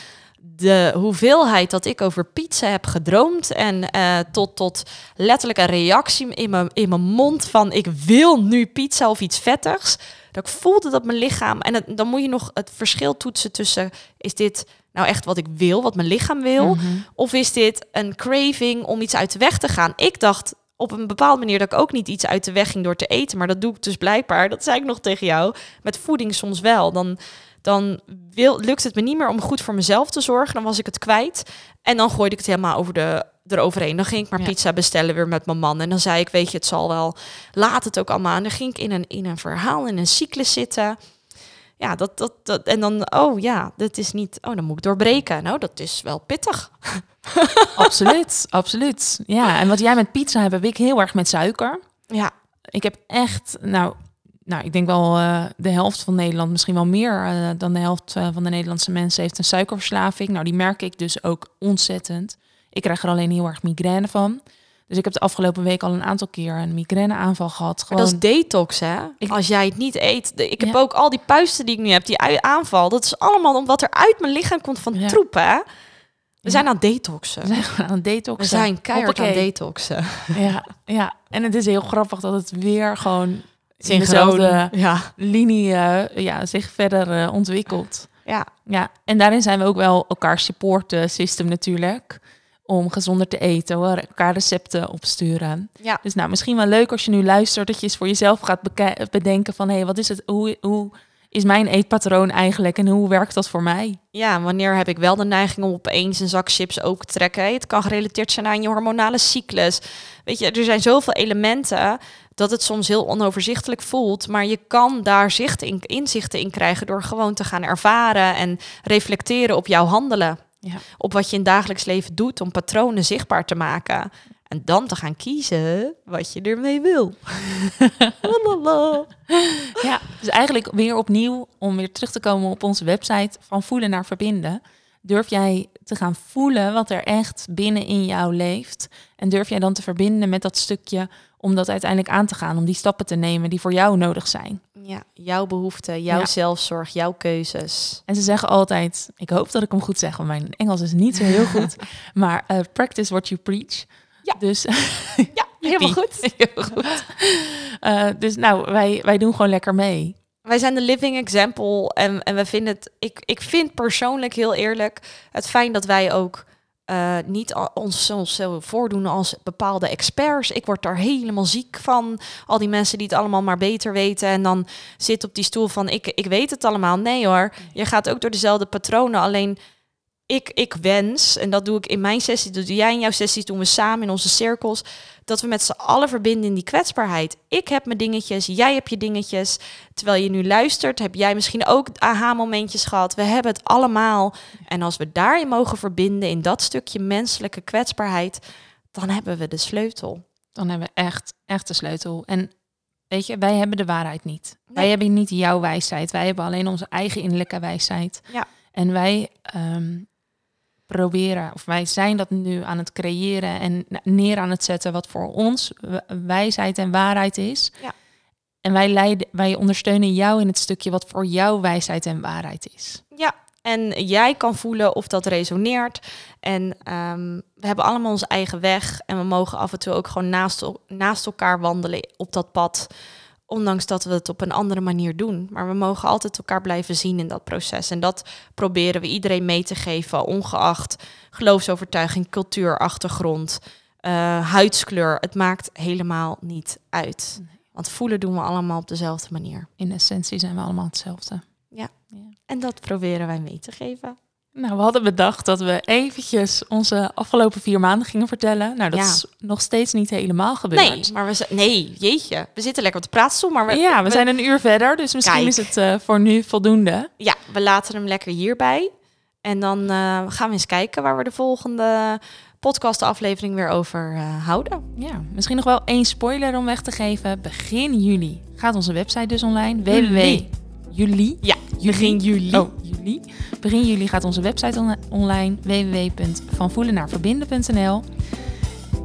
de hoeveelheid dat ik over pizza heb gedroomd en eh, tot, tot letterlijk een reactie in mijn, in mijn mond van ik wil nu pizza of iets vettigs, dat ik voelde dat mijn lichaam, en het, dan moet je nog het verschil toetsen tussen, is dit nou echt wat ik wil, wat mijn lichaam wil, Mhm. of is dit een craving om iets uit de weg te gaan? Ik dacht op een bepaalde manier dat ik ook niet iets uit de weg ging door te eten. Maar dat doe ik dus blijkbaar, dat zei ik nog tegen jou, met voeding soms wel. Dan, dan wil, lukt het me niet meer om goed voor mezelf te zorgen. Dan was ik het kwijt. En dan gooide ik het helemaal over de, eroverheen. Dan ging ik maar Ja. pizza bestellen weer met mijn man. En dan zei ik, weet je, het zal wel. Laat het ook allemaal. En dan ging ik in een, in een verhaal, in een cyclus zitten. Ja, dat, dat, dat, en dan, oh ja, dat is niet, oh, dan moet ik doorbreken. Nou, dat is wel pittig. Absoluut, absoluut. Ja, en wat jij met pizza hebt, heb ik heel erg met suiker. Ja, Ik heb echt, nou, nou ik denk wel eh, de helft van Nederland, misschien wel meer eh, dan de helft eh, van de Nederlandse mensen heeft een suikerverslaving. Nou, die merk ik dus ook ontzettend. Ik krijg er alleen heel erg migraine van. Dus ik heb de afgelopen week al een aantal keer een migraineaanval gehad. Maar Gewoon, dat is detox, hè? Ik- Als jij het niet eet. De- Ik heb Ja. ook al die puisten die ik nu heb, die aanval. Dat is allemaal omdat er uit mijn lichaam komt van Ja. troep, hè? We zijn aan detoxen. we zijn aan detoxen. We zijn keihard aan detoxen. Ja, ja, en het is heel grappig dat het weer gewoon in dezelfde Ja. linie eh, ja, zich verder eh, ontwikkelt. ja. Ja, en daarin zijn we ook wel elkaar support system natuurlijk. Om gezonder te eten, hoor. elkaar recepten opsturen. Ja. Dus nou, misschien wel leuk als je nu luistert, dat je eens voor jezelf gaat bedenken van hé, hey, wat is het? Hoe, hoe is mijn eetpatroon eigenlijk en hoe werkt dat voor mij? Ja, wanneer heb ik wel de neiging om opeens een zak chips ook te trekken? Het kan gerelateerd zijn aan je hormonale cyclus. Weet je, er zijn zoveel elementen dat het soms heel onoverzichtelijk voelt. Maar je kan daar zicht in, inzichten in krijgen door gewoon te gaan ervaren en reflecteren op jouw handelen. Ja. Op wat je in dagelijks leven doet om patronen zichtbaar te maken. En dan te gaan kiezen wat je ermee wil. Ja, dus eigenlijk weer opnieuw, om weer terug te komen op onze website, van voelen naar verbinden. Durf jij te gaan voelen wat er echt binnen in jou leeft? En durf jij dan te verbinden met dat stukje om dat uiteindelijk aan te gaan, om die stappen te nemen die voor jou nodig zijn? ja, jouw behoeften, jouw Ja. zelfzorg, jouw keuzes. En ze zeggen altijd, ik hoop dat ik hem goed zeg, want mijn Engels is niet zo heel goed, maar eh, practice what you preach. Ja. Dus Ja, helemaal goed. heel goed. Eh, dus nou, wij, wij doen gewoon lekker mee. Wij zijn de living example en, en we vinden het. Ik, ik vind persoonlijk heel eerlijk het fijn dat wij ook eh, niet ons zo voordoen als bepaalde experts. Ik word daar helemaal ziek van. Al die mensen die het allemaal maar beter weten. En dan zit op die stoel van ik, ik weet het allemaal. Nee hoor, je gaat ook door dezelfde patronen. Alleen ik, ik wens, en dat doe ik in mijn sessie, dat doe jij in jouw sessies, doen we samen in onze cirkels, dat we met z'n allen verbinden in die kwetsbaarheid. Ik heb mijn dingetjes, jij hebt je dingetjes. Terwijl je nu luistert, heb jij misschien ook aha-momentjes gehad. We hebben het allemaal. En als we daarin mogen verbinden, in dat stukje menselijke kwetsbaarheid, dan hebben we de sleutel. Dan hebben we echt, echt de sleutel. En weet je, wij hebben de waarheid niet. Wij hebben niet jouw wijsheid. Wij hebben alleen onze eigen innerlijke wijsheid. Ja. En wij ehm, proberen, of wij zijn dat nu aan het creëren en neer aan het zetten wat voor ons wijsheid en waarheid is. Ja. En wij, leiden, wij ondersteunen jou in het stukje wat voor jou wijsheid en waarheid is. Ja, en jij kan voelen of dat resoneert. En ehm, we hebben allemaal onze eigen weg. En we mogen af en toe ook gewoon naast, naast elkaar wandelen op dat pad. Ondanks dat we het op een andere manier doen. Maar we mogen altijd elkaar blijven zien in dat proces. En dat proberen we iedereen mee te geven, ongeacht geloofsovertuiging, cultuur, achtergrond, eh, huidskleur. Het maakt helemaal niet uit. Nee. Want voelen doen we allemaal op dezelfde manier. In essentie zijn we allemaal hetzelfde. En dat proberen wij mee te geven. Nou, we hadden bedacht dat we eventjes onze afgelopen vier maanden gingen vertellen. Nou, dat Ja. is nog steeds niet helemaal gebeurd. Nee, maar we nee, jeetje. We zitten lekker op de praatstoel, maar we, ja, we, zijn een uur verder, dus misschien Kijk. is het eh, voor nu voldoende. ja, we laten hem lekker hierbij. En dan eh, gaan we eens kijken waar we de volgende podcastaflevering weer over eh, houden. Ja, misschien nog wel één spoiler om weg te geven. Begin juli gaat onze website dus online. Www. Juli. Ja, begin juli. Oh, juli. Begin juli gaat onze website on- online. www.vanvoelennaarverbinden.nl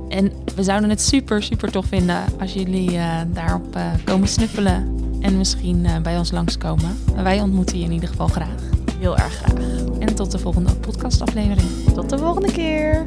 En we zouden het super, super tof vinden als jullie eh, daarop eh, komen snuffelen. En misschien eh, bij ons langskomen. Wij ontmoeten je in ieder geval graag. Heel erg graag. En tot de volgende podcastaflevering. Tot de volgende keer.